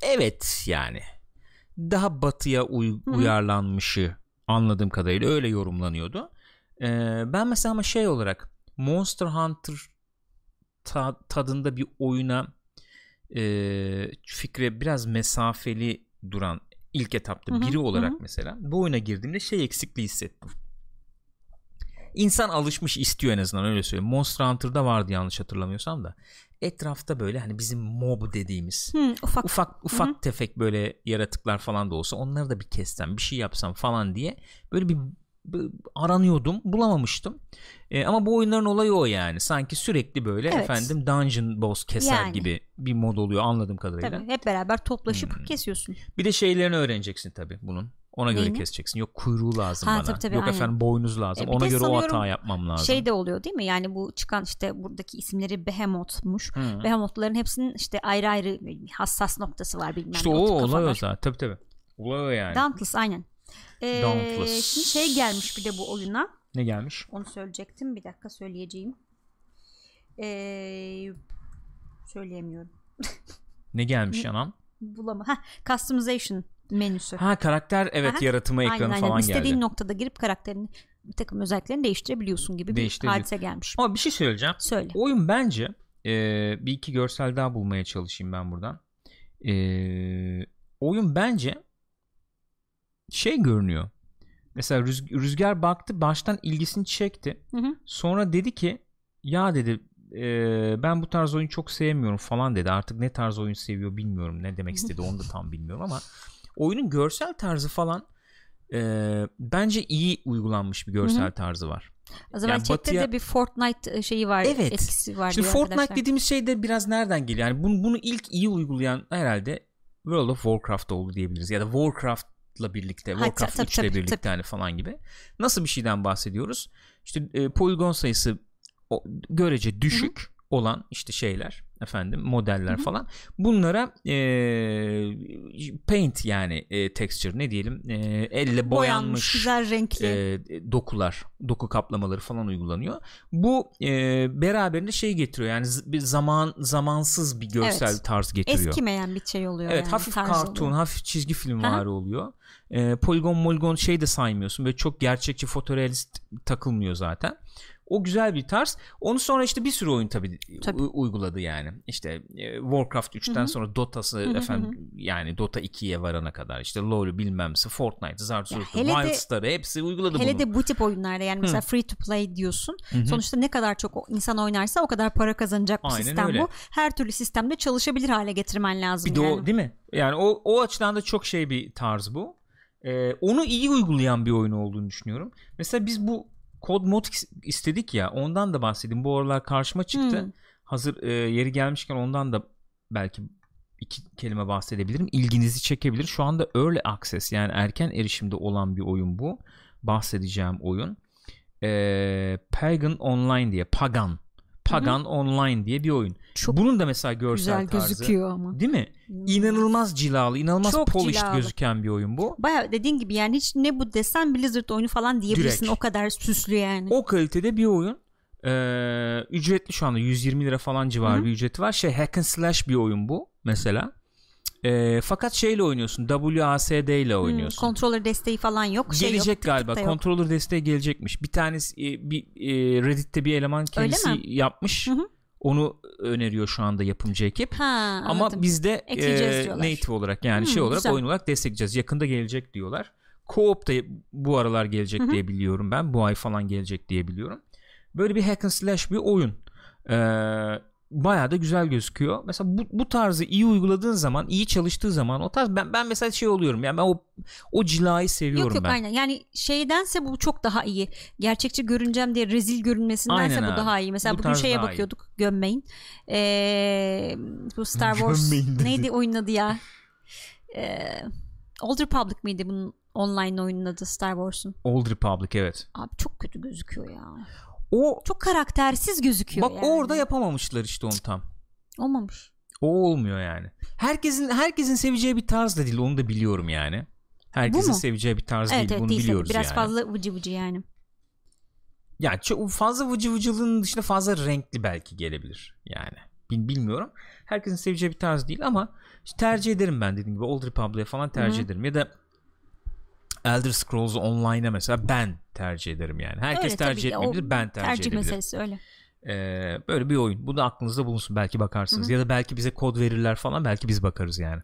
Evet yani. Daha batıya uy-
Hı hı.
uyarlanmışı anladığım kadarıyla öyle yorumlanıyordu. Ee, ben mesela ama şey olarak Monster Hunter ta- tadında bir oyuna e, fikre biraz mesafeli duran ilk etapta
Hı hı,
biri olarak
hı hı.
mesela bu oyuna girdiğimde şey eksikliği hissettim. İnsan alışmış istiyor en azından öyle söyleyeyim. Monster Hunter'da vardı yanlış hatırlamıyorsam da. Etrafta böyle hani bizim mob dediğimiz
Hı, ufak.
ufak ufak
Hı hı.
tefek böyle yaratıklar falan da olsa onları da bir kessem bir şey yapsam falan diye böyle bir aranıyordum bulamamıştım. E, ama bu oyunların olayı o yani. Sanki sürekli böyle
Evet.
efendim dungeon boss keser
Yani.
gibi bir mod oluyor anladığım kadarıyla.
Tabii hep beraber toplaşıp
Hmm.
kesiyorsun.
Bir de şeylerini öğreneceksin tabii bunun. Ona göre
Neyini?
keseceksin. Yok kuyruğu lazım
Ha,
bana.
tabii, tabii,
Yok
aynen.
efendim boynuz lazım.
E,
Ona göre o hata yapmam lazım.
Şey de oluyor değil mi? Yani bu çıkan işte buradaki isimleri Behemoth'muş.
Hı.
Behemoth'ların hepsinin işte ayrı ayrı hassas noktası var bilmem
İşte o olay o zaten. Tabii tabii. Olay o yani.
Dauntless aynen. Ee,
Dauntless.
Şimdi şey gelmiş bir de bu oyuna.
ne gelmiş?
Onu söyleyecektim. Bir dakika söyleyeceğim. Ee, söyleyemiyorum.
Ne gelmiş
Ne-
anam?
Bulama. Ha, customization menüsü.
Ha karakter evet
Aha.
yaratımı ekranı
aynen, aynen.
falan
İstediğin
geldi.
noktada girip karakterin bir takım özelliklerini değiştirebiliyorsun gibi bir hadise gelmiş.
Ama bir şey söyleyeceğim.
Söyle.
Oyun bence e, bir iki görsel daha bulmaya çalışayım ben buradan. E, oyun bence şey görünüyor. Mesela Rüz- Rüzgar baktı baştan ilgisini çekti.
Hı hı.
Sonra dedi ki ya dedi e, ben bu tarz oyun çok sevmiyorum falan dedi. Artık ne tarz oyun seviyor bilmiyorum. Ne demek istedi onu da tam bilmiyorum ama oyunun görsel tarzı falan e, bence iyi uygulanmış bir görsel tarzı var.
O zaman
Yani batıya-
de bir Fortnite şeyi var.
Evet.
Etkisi var
Şimdi Fortnite
arkadaşlar.
dediğimiz şey de biraz nereden geliyor? Yani bunu, bunu ilk iyi uygulayan herhalde World of Warcraft oldu diyebiliriz. Ya da Warcraft'la birlikte,
Ha,
Warcraft
tabii,
3 ile birlikte
tabii.
hani falan gibi. Nasıl bir şeyden bahsediyoruz? İşte e, poligon sayısı o, görece düşük olan işte şeyler efendim modeller falan bunlara e, paint yani e, texture ne diyelim e, elle boyanmış
güzel renkli.
e, dokular, doku kaplamaları falan uygulanıyor. Bu e, beraberinde şey getiriyor. Yani z- bir zaman zamansız bir görsel
Evet.
tarz getiriyor.
Eskimeyen bir şey oluyor
Evet,
yani.
hafif kartun, hafif çizgi film vari oluyor. E, poligon molgon şey de saymıyorsun. Böyle çok gerçekçi fotorealist takılmıyor zaten. O güzel bir tarz. Onu sonra işte bir sürü oyun tabii,
Tabii.
uyguladı yani. İşte e, Warcraft 3'ten
Hı hı.
sonra Dota'sı
hı,
efendim yani Dota 2'ye varana kadar işte LoL'ü bilmemsi, Fortnite, Zarzurt'u,
hele de-
Wildstar'ı hepsi uyguladı
Hele
bunu.
de bu tip oyunlarda yani mesela free to play diyorsun.
Hı hı.
Sonuçta ne kadar çok insan oynarsa o kadar para kazanacak bir
Aynen
sistem
öyle.
bu. Her türlü sistemde çalışabilir hale getirmen lazım
Bir de
yani.
o değil mi? Yani o, o açıdan da çok şey bir tarz bu. Ee, onu iyi uygulayan bir oyun olduğunu düşünüyorum. Mesela biz bu Code Mod istedik ya ondan da bahsedeyim. Bu aralar karşıma çıktı.
Hmm.
Hazır e, yeri gelmişken ondan da belki iki kelime bahsedebilirim. İlginizi çekebilir. Şu anda Early Access yani erken erişimde olan bir oyun bu. Bahsedeceğim oyun. Ee, Pagan Online diye. Pagan. Pagan Online diye bir oyun.
Çok
Bunun da mesela görsel
güzel
tarzı.
gözüküyor ama.
Değil mi? İnanılmaz cilalı, inanılmaz
Çok
polished
cilalı.
gözüken bir oyun bu.
Baya dediğin gibi yani hiç ne bu desen Blizzard oyunu falan diyebilirsin.
Direkt.
O kadar süslü yani.
O kalitede bir oyun. Ee, ücretli şu anda 120 lira falan civarı
Hı.
bir ücreti var. Şey hack and slash bir oyun bu mesela. Ee, fakat şeyle oynuyorsun. WASD ile
Hmm,
oynuyorsun.
controller desteği falan yok. Şey
Gelecek
yok,
galiba.
yok.
Controller desteği gelecekmiş. Bir tanesi e, bir e, Reddit'te bir eleman kendisi yapmış.
Hı hı.
Onu öneriyor şu anda yapımcı ekip.
Ha,
Ama
anladım.
biz de
Ekleyeceğiz
e, native olarak yani
Hmm,
şey olarak
güzel.
oyun olarak destekleyeceğiz. Yakında gelecek diyorlar. Co-op da bu aralar gelecek
Hı hı.
diye biliyorum ben. Bu ay falan gelecek diye biliyorum. Böyle bir hack and slash bir oyun. Ee, bayağı da güzel gözüküyor. Mesela bu, bu tarzı iyi uyguladığın zaman, iyi çalıştığı zaman o tarz ben ben mesela şey oluyorum. Yani ben o o cilayı seviyorum
Yok yok
ben.
aynen. Yani şeydense bu çok daha iyi. Gerçekçi görüneceğim diye rezil görünmesindense
Aynen
bu
abi.
daha iyi. Mesela
Bu
bugün şeye
daha iyi.
bakıyorduk. Gömmeyin. Ee, bu Star Wars neydi oyunun adı ya? Ee, Old Republic miydi bunun online oyunun adı Star Wars'un?
Old Republic evet.
Abi çok kötü gözüküyor ya.
O
Çok karaktersiz gözüküyor
bak
yani.
orada yapamamışlar işte onu tam.
Olmamış.
O olmuyor yani. Herkesin herkesin seveceği bir tarz da değil onu da biliyorum yani. Herkesin seveceği bir tarz
Evet
değil
evet
bunu
değil
biliyoruz
Biraz
yani.
fazla vıcı vıcı yani.
Yani çok fazla vıcı vıcılığın dışında fazla renkli belki gelebilir yani. Bil, bilmiyorum. Herkesin seveceği bir tarz değil ama işte tercih ederim ben dediğim gibi Old Republic'e falan tercih
Hı hı.
ederim ya da Elder Scrolls Online'a mesela ben tercih ederim yani. Herkes
Öyle
tercih etmeyebilir ben tercih,
Tercih
edebilirim.
meselesi öyle.
Ee, böyle bir oyun. Bu da aklınızda bulunsun. Belki bakarsınız.
Hı hı.
Ya da belki bize kod verirler falan. Belki biz bakarız yani.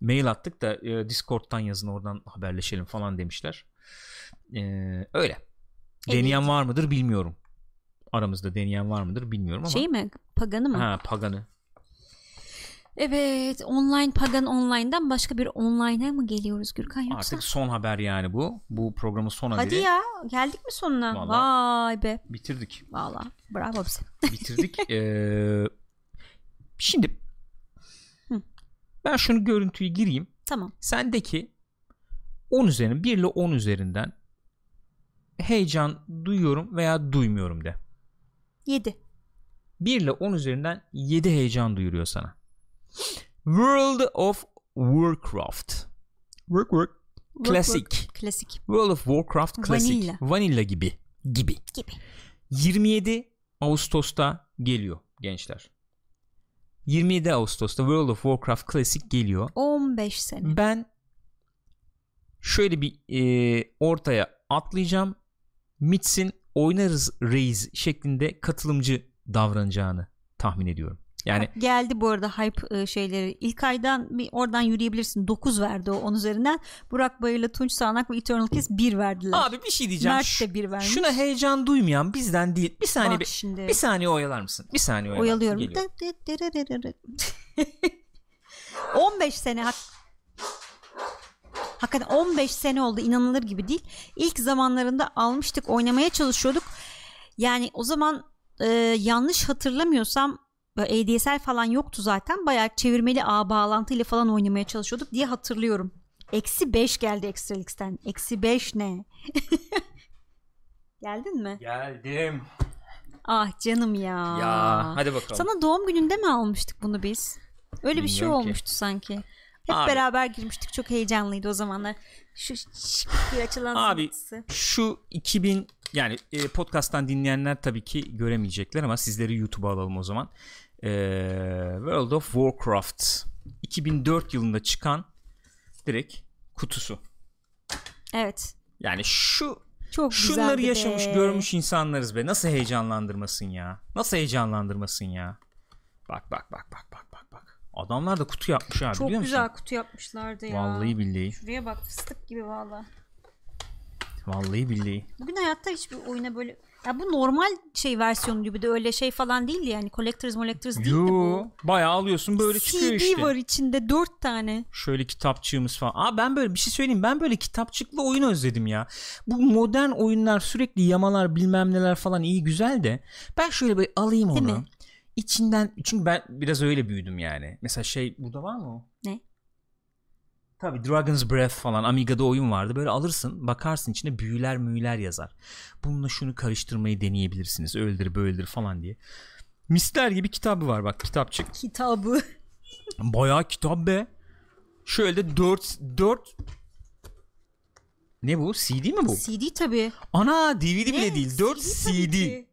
Mail attık da e, Discord'dan yazın oradan haberleşelim falan demişler. Ee, öyle. Deneyen
Evet.
var mıdır bilmiyorum. Aramızda deneyen var mıdır bilmiyorum ama.
Şey mi? Paganı mı?
Ha Pagan'ı.
Evet, online Pagan Online'dan başka bir online'a mı geliyoruz Gürkan yoksa?
Artık son haber yani bu. Bu programın son haberi.
Hadi ya, geldik mi sonuna?
Vallahi.
Vay be.
Bitirdik.
Valla, bravo bize.
Bitirdik. Ee, şimdi
Hı.
ben şunu görüntüyü gireyim.
Tamam.
Sendeki 10 üzerinden 1 ile 10 üzerinden heyecan duyuyorum veya duymuyorum de.
7.
1 ile 10 üzerinden 7 heyecan duyuruyor sana. World of Warcraft. Work work. Klasik.
Klasik
World of Warcraft klasik.
Vanilla.
Vanilla gibi. Gibi.
gibi.
27 Ağustos'ta geliyor gençler. 27 Ağustos'ta World of Warcraft klasik geliyor.
15 sene.
Ben şöyle bir e, ortaya atlayacağım. Mitch'in oynarız reis şeklinde katılımcı davranacağını tahmin ediyorum. Yani
Geldi bu arada hype e, şeyleri. İlk aydan bir oradan yürüyebilirsin. 9 verdi o 10 üzerinden. Burak Bayır'la Tunç Sağnak ve Eternal Kiss 1 verdiler.
abi bir şey diyeceğim.
Mert de 1 vermiş.
Şuna heyecan duymayan bizden değil. Bir saniye
Bak
bir,
şimdi.
bir saniye oyalar mısın? Bir saniye oyalar
Oyalıyorum.
mısın? Geliyor.
15 sene hak Hakikaten 15 sene oldu inanılır gibi değil. İlk zamanlarında almıştık oynamaya çalışıyorduk. Yani o zaman e, yanlış hatırlamıyorsam ADSL falan yoktu zaten. Bayağı çevirmeli ağ bağlantıyla falan oynamaya çalışıyorduk diye hatırlıyorum. Eksi 5 geldi Extra X'ten. Eksi 5 ne? Geldin mi?
Geldim.
Ah canım ya.
Ya hadi bakalım.
Sana doğum gününde mi almıştık bunu biz? Öyle bir şey
Bilmiyorum ki.
olmuştu sanki. Hep
Abi.
beraber girmiştik. Çok heyecanlıydı o zamanlar. Şu bir açılan
Abi
zımbırtısı.
şu 2000 yani e, podcast'tan dinleyenler tabii ki göremeyecekler ama sizleri YouTube'a alalım o zaman. E, World of Warcraft 2004 yılında çıkan direkt kutusu.
Evet.
Yani şu
Çok
şunları yaşamış
be.
görmüş insanlarız be. Nasıl heyecanlandırmasın ya? Nasıl heyecanlandırmasın ya? Bak bak bak bak bak bak bak. Adamlar da kutu yapmış abi
Çok
biliyor
güzel
musun?
kutu yapmışlardı ya.
Vallahi billahi.
Şuraya bak fıstık gibi valla.
Vallahi billahi.
Bugün hayatta hiçbir oyuna böyle ya bu normal şey versiyonu gibi de öyle şey falan değildi yani collectors collectors değildi
Yo,
bu.
bayağı alıyorsun böyle çıkıyor
CD
işte.
var içinde dört tane.
Şöyle kitapçığımız falan. Aa ben böyle bir şey söyleyeyim. Ben böyle kitapçıklı oyun özledim ya. Bu modern oyunlar sürekli yamalar bilmem neler falan iyi güzel de ben şöyle bir alayım
Değil
onu.
mi?
İçinden çünkü ben biraz öyle büyüdüm yani. Mesela şey burada var mı o?
Ne?
Tabii Dragon's Breath falan Amiga'da oyun vardı. Böyle alırsın bakarsın içine büyüler müyüler yazar. Bununla şunu karıştırmayı deneyebilirsiniz. Öyledir böyledir falan diye. Misler gibi kitabı var bak kitapçık.
Kitabı.
Bayağı kitap be. Şöyle 4 4 Ne bu? CD mi bu?
CD tabii.
Ana DVD bile
Ne?
değil. 4
tabii
CD.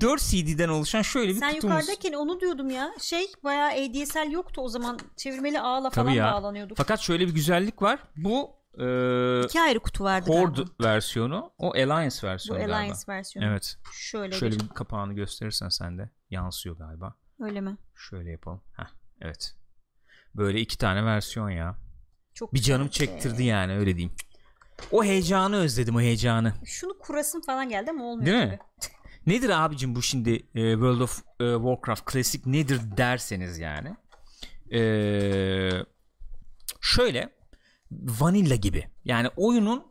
Ki.
4 CD'den oluşan şöyle bir
Sen
kutumuz.
yukarıdayken onu diyordum ya. Şey bayağı ADSL yoktu o zaman. Çevirmeli ağla falan
Tabii ya.
bağlanıyorduk.
Fakat şöyle bir güzellik var. Bu e,
İki ayrı kutu vardı
Horde
galiba.
versiyonu. O Alliance
Bu
versiyonu
Alliance
galiba.
versiyonu.
Evet.
Şöyle,
Şöyle
bir.
kapağını gösterirsen sen de yansıyor galiba.
Öyle mi?
Şöyle yapalım. Heh, evet. Böyle iki tane versiyon ya.
Çok
Bir canım
güzel.
çektirdi yani öyle diyeyim. O heyecanı özledim o heyecanı.
Şunu kurasın falan geldi ama olmuyor
Değil mi? Nedir abicim bu şimdi e, World of e, Warcraft klasik nedir derseniz yani. E, şöyle vanilla gibi. Yani oyunun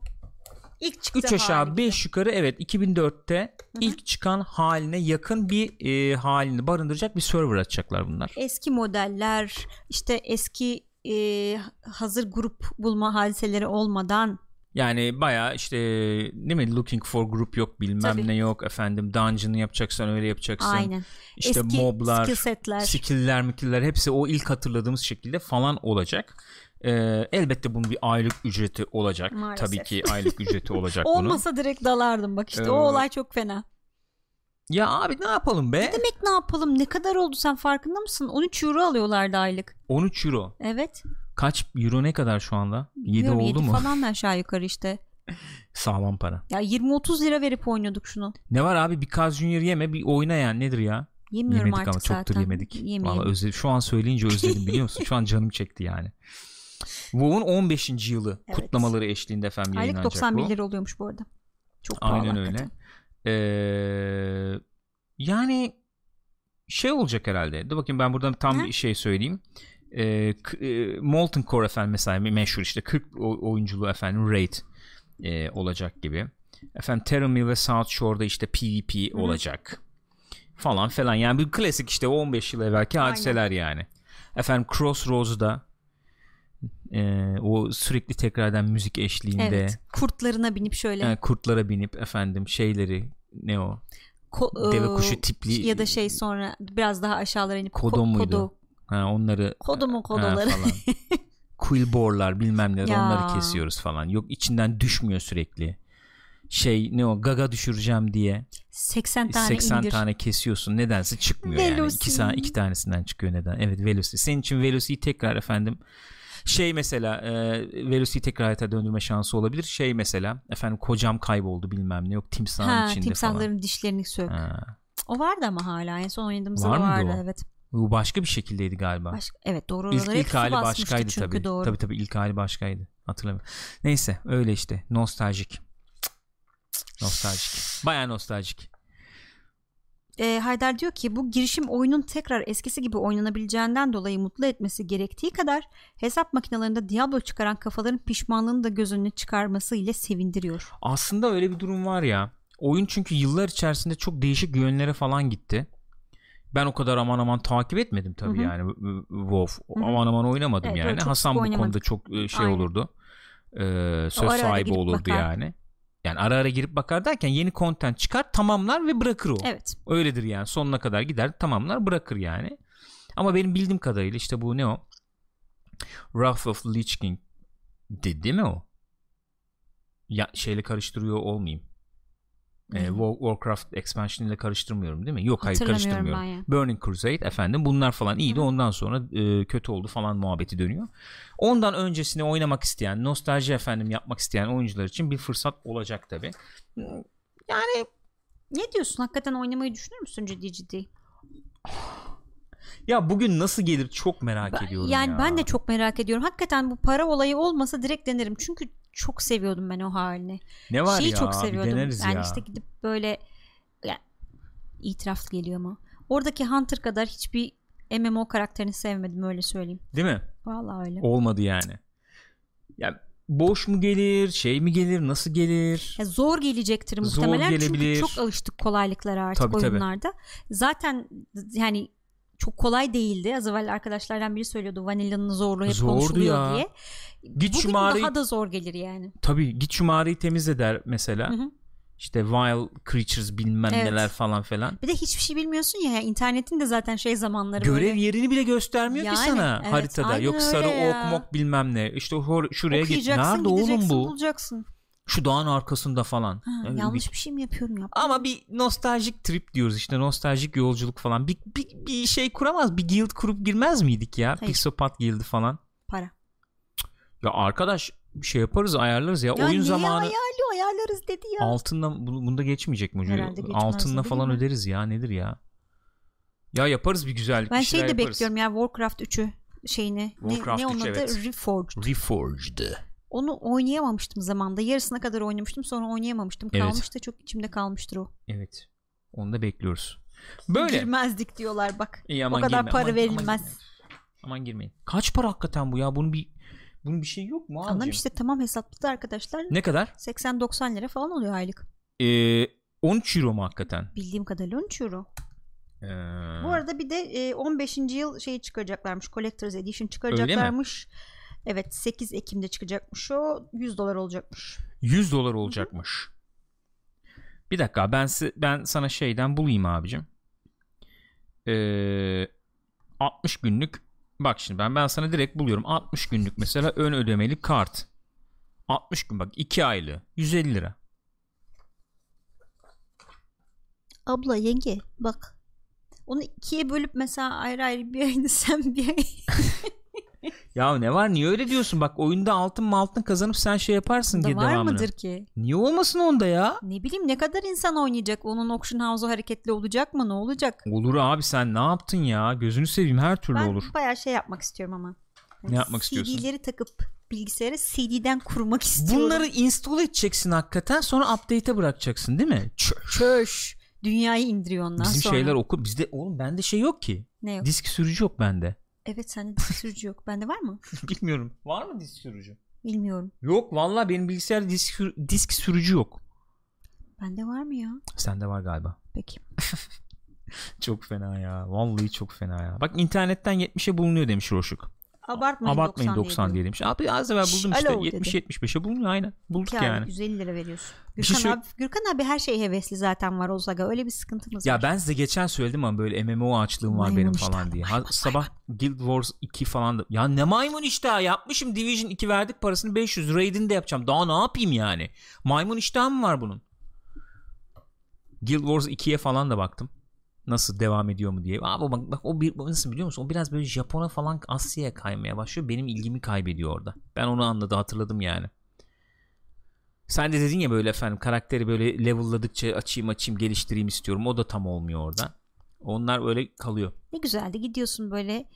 İlk çıktı
3 aşağı
hali
5 yukarı evet 2004'te ilk çıkan haline yakın bir e, halini barındıracak bir server açacaklar bunlar.
eski modeller işte eski e, hazır grup bulma hadiseleri olmadan
Yani baya işte değil mi looking for group yok bilmem
Tabii.
ne yok efendim dungeon'ı yapacaksan öyle yapacaksın.
aynen
İşte
eski
moblar,
skill setler
skill'ler, mikiller hepsi o ilk hatırladığımız şekilde falan olacak. Ee, elbette bunun bir aylık ücreti olacak.
Maalesef.
Tabii ki aylık ücreti olacak bunun.
olmasa direkt dalardım bak işte
Ee,
o olay çok fena
Ya abi ne yapalım be?
demek ne yapalım ne kadar oldu sen farkında mısın 13 euro alıyorlardı aylık
13 euro.
evet
Kaç euro ne kadar şu anda? 7
Bilmiyorum,
oldu
yedi
mu?
falan aşağı yukarı işte
Sağlam para.
ya 20-30 lira verip oynuyorduk şunu
Ne var abi bir Kaz Junior yeme bir oyna yani nedir ya?
yemiyorum
yemedik
artık
ama
zaten
çoktur yemedik.
Yemeyelim.
Vallahi özledim. Şu an söyleyince özledim biliyor musun? Şu an canım çekti yani. WoW'un 15. yılı
Evet.
kutlamaları eşliğinde efendim
aylık
yayınlanacak
91
bu.
lira oluyormuş bu arada çok pahalı
Aynen öyle. Ee, yani şey olacak herhalde. Dur bakayım ben buradan tam bir şey söyleyeyim. K- e, Molten Core efendim mesela meşhur işte 40 o- oyunculu efendim raid e, olacak gibi. Efendim Terramil ve South Shore'da işte PvP
Hı.
olacak. Falan falan yani bir klasik işte 15 yıl evvelki
Aynen.
hadiseler yani. Efendim Crossroads'da e, o sürekli tekrardan müzik eşliğinde
evet kurtlarına binip şöyle
e, kurtlara binip efendim şeyleri ne o
ko-
deve
ıı,
kuşu tipli
ya da şey sonra biraz daha aşağılara inip
Kodo
ko-
muydu?
kodo,
ha, onları
kodo mu
ha, falan. Quillboar'lar bilmem ne
Ya.
onları kesiyoruz falan. Yok içinden düşmüyor sürekli. Şey ne o gaga düşüreceğim diye
80 tane
80
indir
tane kesiyorsun. Nedense çıkmıyor yani.
Veloci.
İki, sa- iki tanesinden çıkıyor neden? Evet Veloci. Senin için Veloci'yi tekrar efendim şey mesela e, Veloci'yi tekrar hayata döndürme şansı olabilir. Şey mesela efendim kocam kayboldu bilmem ne yok timsahın
ha,
içinde
timsahların dişlerini sök
falan. Ha.
o vardı ama hala en son oynadığımızda
Var
vardı
o?
evet
Bu başka bir şekildeydi galiba.
Başka, evet doğru
İlk,
oraları
ilk
su
hali başkaydı
çünkü
tabii.
doğru
Tabii tabii ilk hali başkaydı. Hatırlamıyorum. Neyse öyle işte. Nostaljik. Nostaljik. Baya nostaljik.
e, Haydar diyor ki bu girişim oyunun tekrar eskisi gibi oynanabileceğinden dolayı mutlu etmesi gerektiği kadar hesap makinelerinde Diablo çıkaran kafaların pişmanlığını da göz önüne çıkarması ile sevindiriyor.
Aslında öyle bir durum var ya. Oyun çünkü yıllar içerisinde çok değişik yönlere falan gitti. Ben o kadar aman aman takip etmedim tabii
Hı hı.
yani WoW. Aman aman oynamadım
Evet,
yani. Hasan bu konuda çok e, şey
Aynen.
olurdu. Ee, söz
ara ara
sahibi
girip
olurdu
bakar.
yani. Yani ara ara girip bakar derken yeni content çıkar tamamlar ve bırakır o.
Evet.
Öyledir yani sonuna kadar gider tamamlar bırakır yani. Ama benim bildiğim kadarıyla işte bu ne o? Wrath of Lich King de, değil mi o? Ya şeyle karıştırıyor olmayayım. War- Warcraft expansion ile karıştırmıyorum değil mi? Yok hayır karıştırmıyorum.
ya.
Burning Crusade efendim bunlar falan iyiydi.
Hı.
Ondan sonra e, kötü oldu falan muhabbeti dönüyor. Ondan öncesini oynamak isteyen, nostalji efendim yapmak isteyen oyuncular için bir fırsat olacak tabi. Yani
Ne diyorsun? Hakikaten oynamayı düşünür müsün ciddi ciddi?
Ya bugün nasıl gelir çok merak
Ben-
ediyorum
yani
ya.
ben de çok merak ediyorum. Hakikaten bu para olayı olmasa direkt denerim. Çünkü çok seviyordum ben o halini.
ne var
Şeyi
ya
çok seviyordum. yani
ya.
işte gidip böyle ya, itiraf geliyor ama oradaki Hunter kadar hiçbir MMO karakterini sevmedim öyle söyleyeyim.
Değil mi?
Vallahi öyle.
Olmadı yani. Ya boş mu gelir, şey mi gelir, nasıl gelir?
Ya zor gelecektir
Zor
muhtemelen
gelebilir.
çünkü çok alıştık kolaylıklara artık
Tabii, tabii.
oyunlarda. Zaten yani çok kolay değildi. Az evvel arkadaşlardan biri söylüyordu Vanilla'nın zorluğu hep
Zordu
konuşuluyor
ya.
diye.
Git şu
Bugün
mağarayı
daha da zor gelir yani.
tabii git şu mağarayı temizle der mesela.
Hı hı.
İşte wild creatures bilmem
Evet.
neler falan falan.
Bir de hiçbir şey bilmiyorsun ya. internetin de zaten şey zamanları
Görev
böyle.
yerini bile göstermiyor
Yani,
ki sana
evet,
haritada. Yok sarı
ya.
ok mok bilmem ne. İşte hor- şuraya git. Nerede oğlum bu?
bulacaksın.
Şu dağın arkasında falan.
Ha,
Yani
yanlış
bir-
bir şey mi yapıyorum ya?
Ama bir nostaljik trip diyoruz işte nostaljik yolculuk falan. Bir, bir, bir şey kuramaz bir guild kurup girmez miydik ya?
Hayır.
Pixopat guildi falan.
Para.
Ya arkadaş bir şey yaparız ayarlarız ya.
Ya
Oyun zamanı
ayarlıyor ayarlarız dedi ya.
altınla bu- bunda geçmeyecek mi?
Herhalde
Altınla falan öderiz ya nedir ya? Ya yaparız bir güzellik.
ben
bir
şey de
yaparız.
bekliyorum ya Warcraft 3'ü şeyini.
Warcraft
ne, ne
3,
onun adı?
evet.
Reforged.
Reforged.
Onu oynayamamıştım zamanda. Yarısına kadar oynamıştım sonra oynayamamıştım.
Evet.
Kalmıştı çok içimde kalmıştır o.
Evet. Onu da bekliyoruz. Böyle.
Girmezdik diyorlar bak.
İyi,
o
aman
kadar
girme,
para
aman-
verilmez.
Aman, girmeyin. aman girmeyin. Kaç para hakikaten bu ya? Bunun bir bunun bir şey yok mu abicim?
Anlam işte tamam hesapladı arkadaşlar.
Ne kadar?
80-90 lira falan oluyor aylık.
Ee, 13 euro mu hakikaten?
Bildiğim kadarıyla 13 euro.
Ee,
Bu arada bir de e, 15. yıl şeyi çıkaracaklarmış. Collector's Edition çıkaracaklarmış. Evet 8 Ekim'de çıkacakmış o. 100 dolar olacakmış.
100 dolar olacakmış. Bir dakika ben ben sana şeyden bulayım abicim. Ee, 60 günlük bak şimdi ben ben sana direkt buluyorum. 60 günlük mesela ön ödemeli kart. 60 gün bak 2 aylığı 150 lira.
Abla yenge bak. Onu ikiye bölüp mesela ayrı ayrı bir ayını sen bir ay.
Ya ne var niye öyle diyorsun? Bak oyunda altın mı altın kazanıp sen şey yaparsın diye
var
devamını.
mıdır ki?
Niye olmasın onda ya?
Ne bileyim ne kadar insan oynayacak? Onun auction house'u hareketli olacak mı? Ne olacak?
Olur abi sen ne yaptın ya? Gözünü seveyim her türlü
Ben
olur.
bayağı şey yapmak istiyorum ama.
Ne yapmak istiyorsun?
CD'leri takıp bilgisayara CD'den kurmak istiyorum.
Bunları install edeceksin hakikaten sonra update'e bırakacaksın değil mi? Çö-
çöş. Dünyayı indiriyor ondan
Bizim
sonra.
şeyler oku. Bizde oğlum bende şey yok ki.
Ne yok?
Disk sürücü yok bende.
Evet sende disk sürücü yok. Bende var mı?
Bilmiyorum. Var mı disk sürücü?
Bilmiyorum.
Yok vallahi benim bilgisayarda disk, disk sürücü yok.
Bende var mı ya?
Sende var galiba.
Peki.
Çok fena ya. Vallahi çok fena ya. Bak internetten 70'e bulunuyor demiş Roşuk.
Abartmayın,
Abartmayın 90,
90,
diye demiş. Abi az evvel buldum
Şş,
işte
alo dedi.
70-75'e bulunuyor aynen. Bulduk
Yani.
yani.
150 lira veriyorsun. Gürkan,
şey-
abi, Gürkan abi her şey hevesli zaten var o saga. Öyle bir sıkıntımız
Ya
var.
ben size geçen söyledim ama böyle MMO açlığım var
Maymun
benim
iştah,
falan diye. Ha,
maymun,
sabah Guild Wars 2 falan da. Ya ne maymun iştahı yapmışım Division 2 verdik parasını 500 raid'ini de yapacağım. Daha ne yapayım yani? Maymun iştahı mı var bunun? Guild Wars 2'ye falan da baktım. Nasıl devam ediyor mu diye. Abi bak, bak o bir nasıl biliyor musun? O biraz böyle Japon'a falan Asya'ya kaymaya başlıyor. Benim ilgimi kaybediyor orada. Ben onu anladı hatırladım yani. Sen de dedin ya böyle efendim karakteri böyle level'ladıkça açayım açayım geliştireyim istiyorum. O da tam olmuyor orada. Onlar öyle kalıyor.
Ne güzeldi gidiyorsun böyle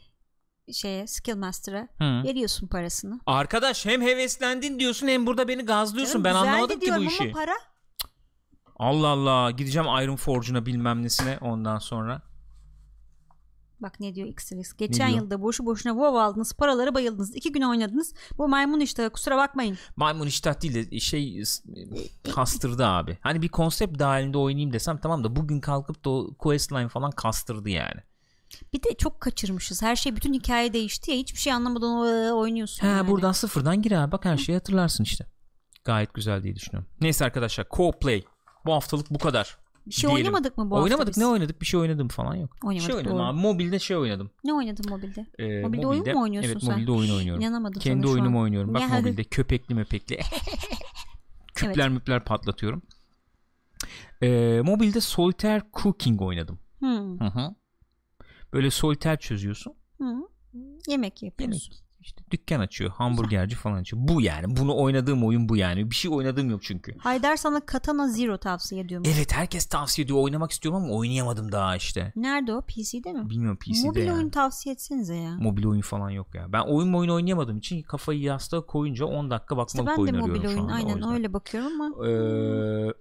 şeye Skill Master'a
Hı.
veriyorsun parasını.
Arkadaş hem heveslendin diyorsun hem burada beni gazlıyorsun.
Canım,
ben anlamadım ki bu işi.
Ama para
Allah Allah gideceğim Iron Forge'una bilmem nesine ondan sonra.
Bak ne diyor Xeris. Geçen
diyor?
yılda boşu boşuna WoW aldınız. Paraları bayıldınız. iki gün oynadınız. Bu maymun işte kusura bakmayın.
Maymun iştah değil de şey kastırdı abi. Hani bir konsept dahilinde oynayayım desem tamam da bugün kalkıp da o questline falan kastırdı yani.
Bir de çok kaçırmışız. Her şey bütün hikaye değişti ya. Hiçbir şey anlamadan o- oynuyorsun.
He
yani.
buradan sıfırdan gir abi bak her şeyi hatırlarsın işte. Gayet güzel diye düşünüyorum. Neyse arkadaşlar co-play bu haftalık bu kadar.
Bir şey
diyelim.
oynamadık mı bu hafta
Oynamadık ne oynadık bir şey oynadım falan yok.
Oynamadık,
şey oynadım
doğru.
abi mobilde şey oynadım.
Ne oynadın mobilde?
Ee,
Mobilde oyun mu oynuyorsun
evet,
sen?
mobilde oyun oynuyorum.
İnanamadım
Kendi oyunumu
an.
oynuyorum. Bak
Ya.
mobilde köpekli möpekli. Küpler müpler patlatıyorum. Ee, mobilde Solitaire Cooking oynadım.
Hmm.
Hı hı. Böyle solitaire çözüyorsun.
Hı. Yemek yapıyorsun.
Yemek. İşte dükkan açıyor. Hamburgerci falan açıyor. Bu yani. Bunu oynadığım oyun bu yani. Bir şey oynadığım yok çünkü.
Haydar sana Katana Zero tavsiye ediyorum.
Evet herkes tavsiye ediyor. Oynamak istiyorum ama oynayamadım daha işte.
Nerede o? PC'de mi?
Bilmiyorum PC'de
Mobil
yani.
oyun tavsiye etsenize ya.
Mobil oyun falan yok ya. Ben oyun oyun oynayamadığım için kafayı yastığa koyunca 10 dakika
İşte
bakmalık
ben de
oyun
mobil
arıyorum şu
oyun
anda.
aynen öyle bakıyorum ama
Ee,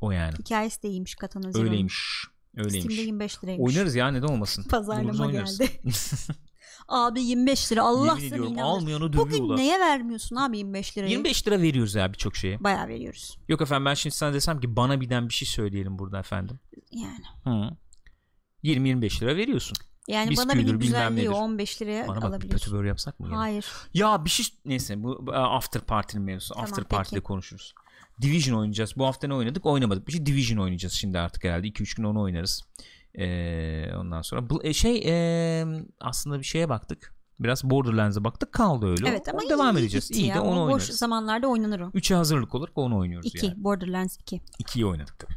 o yani.
hikayesi de iyiymiş Katana Zero'nun.
Öyleymiş. Öyleymiş.
Steam'de 25 liraymış.
Oynarız ya neden olmasın. Buluruz,
Pazarlama
oynarız.
geldi. Abi 25 lira Allah
Yemin
seni
almayanı
Bugün neye vermiyorsun abi 25 lirayı?
25 lira veriyoruz ya birçok şeye.
Bayağı veriyoruz.
Yok efendim ben şimdi sana desem ki bana birden bir şey söyleyelim burada efendim.
Yani.
Hı. 20-25 lira veriyorsun.
Yani bana
Bisküvidir,
bir
bilmem
güzelliği
nedir.
15 liraya
Bana bak bir
alabiliyorsun.
kötü böyle yapsak mı? gene?
Hayır.
Ya bir şey neyse bu after party'nin mevzusu.
Tamam,
after party'de konuşuruz. Division oynayacağız. Bu hafta ne oynadık? Oynamadık. Bir şey Division oynayacağız şimdi artık herhalde. 2-3 gün onu oynarız. Ee, ondan sonra bu, e, şey e, aslında bir şeye baktık. Biraz Borderlands'a baktık kaldı öyle.
Evet ama
Onu devam
iyi
edeceğiz. İyi
ya.
de onu
Boş
oynarız.
zamanlarda oynanır o.
3'e hazırlık olarak onu oynuyoruz
2.
yani.
Borderlands 2.
2'yi oynadık tabii.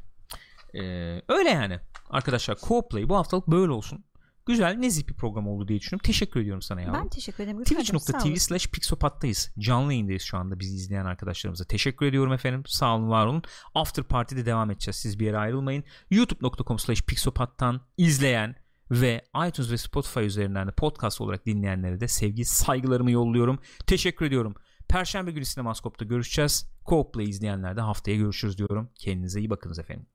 Ee, öyle yani. Arkadaşlar co-play bu haftalık böyle olsun. Güzel nezih bir program oldu diye düşünüyorum. Teşekkür ediyorum sana yavrum.
Ben teşekkür ederim.
Twitch.tv slash Pixopat'tayız. Canlı yayındayız şu anda bizi izleyen arkadaşlarımıza. Teşekkür ediyorum efendim. Sağ olun var olun. After Party'de devam edeceğiz. Siz bir yere ayrılmayın. YouTube.com slash Pixopat'tan izleyen ve iTunes ve Spotify üzerinden de podcast olarak dinleyenlere de sevgi saygılarımı yolluyorum. Teşekkür ediyorum. Perşembe günü Sinemaskop'ta görüşeceğiz. Co-Play izleyenler de haftaya görüşürüz diyorum. Kendinize iyi bakınız efendim.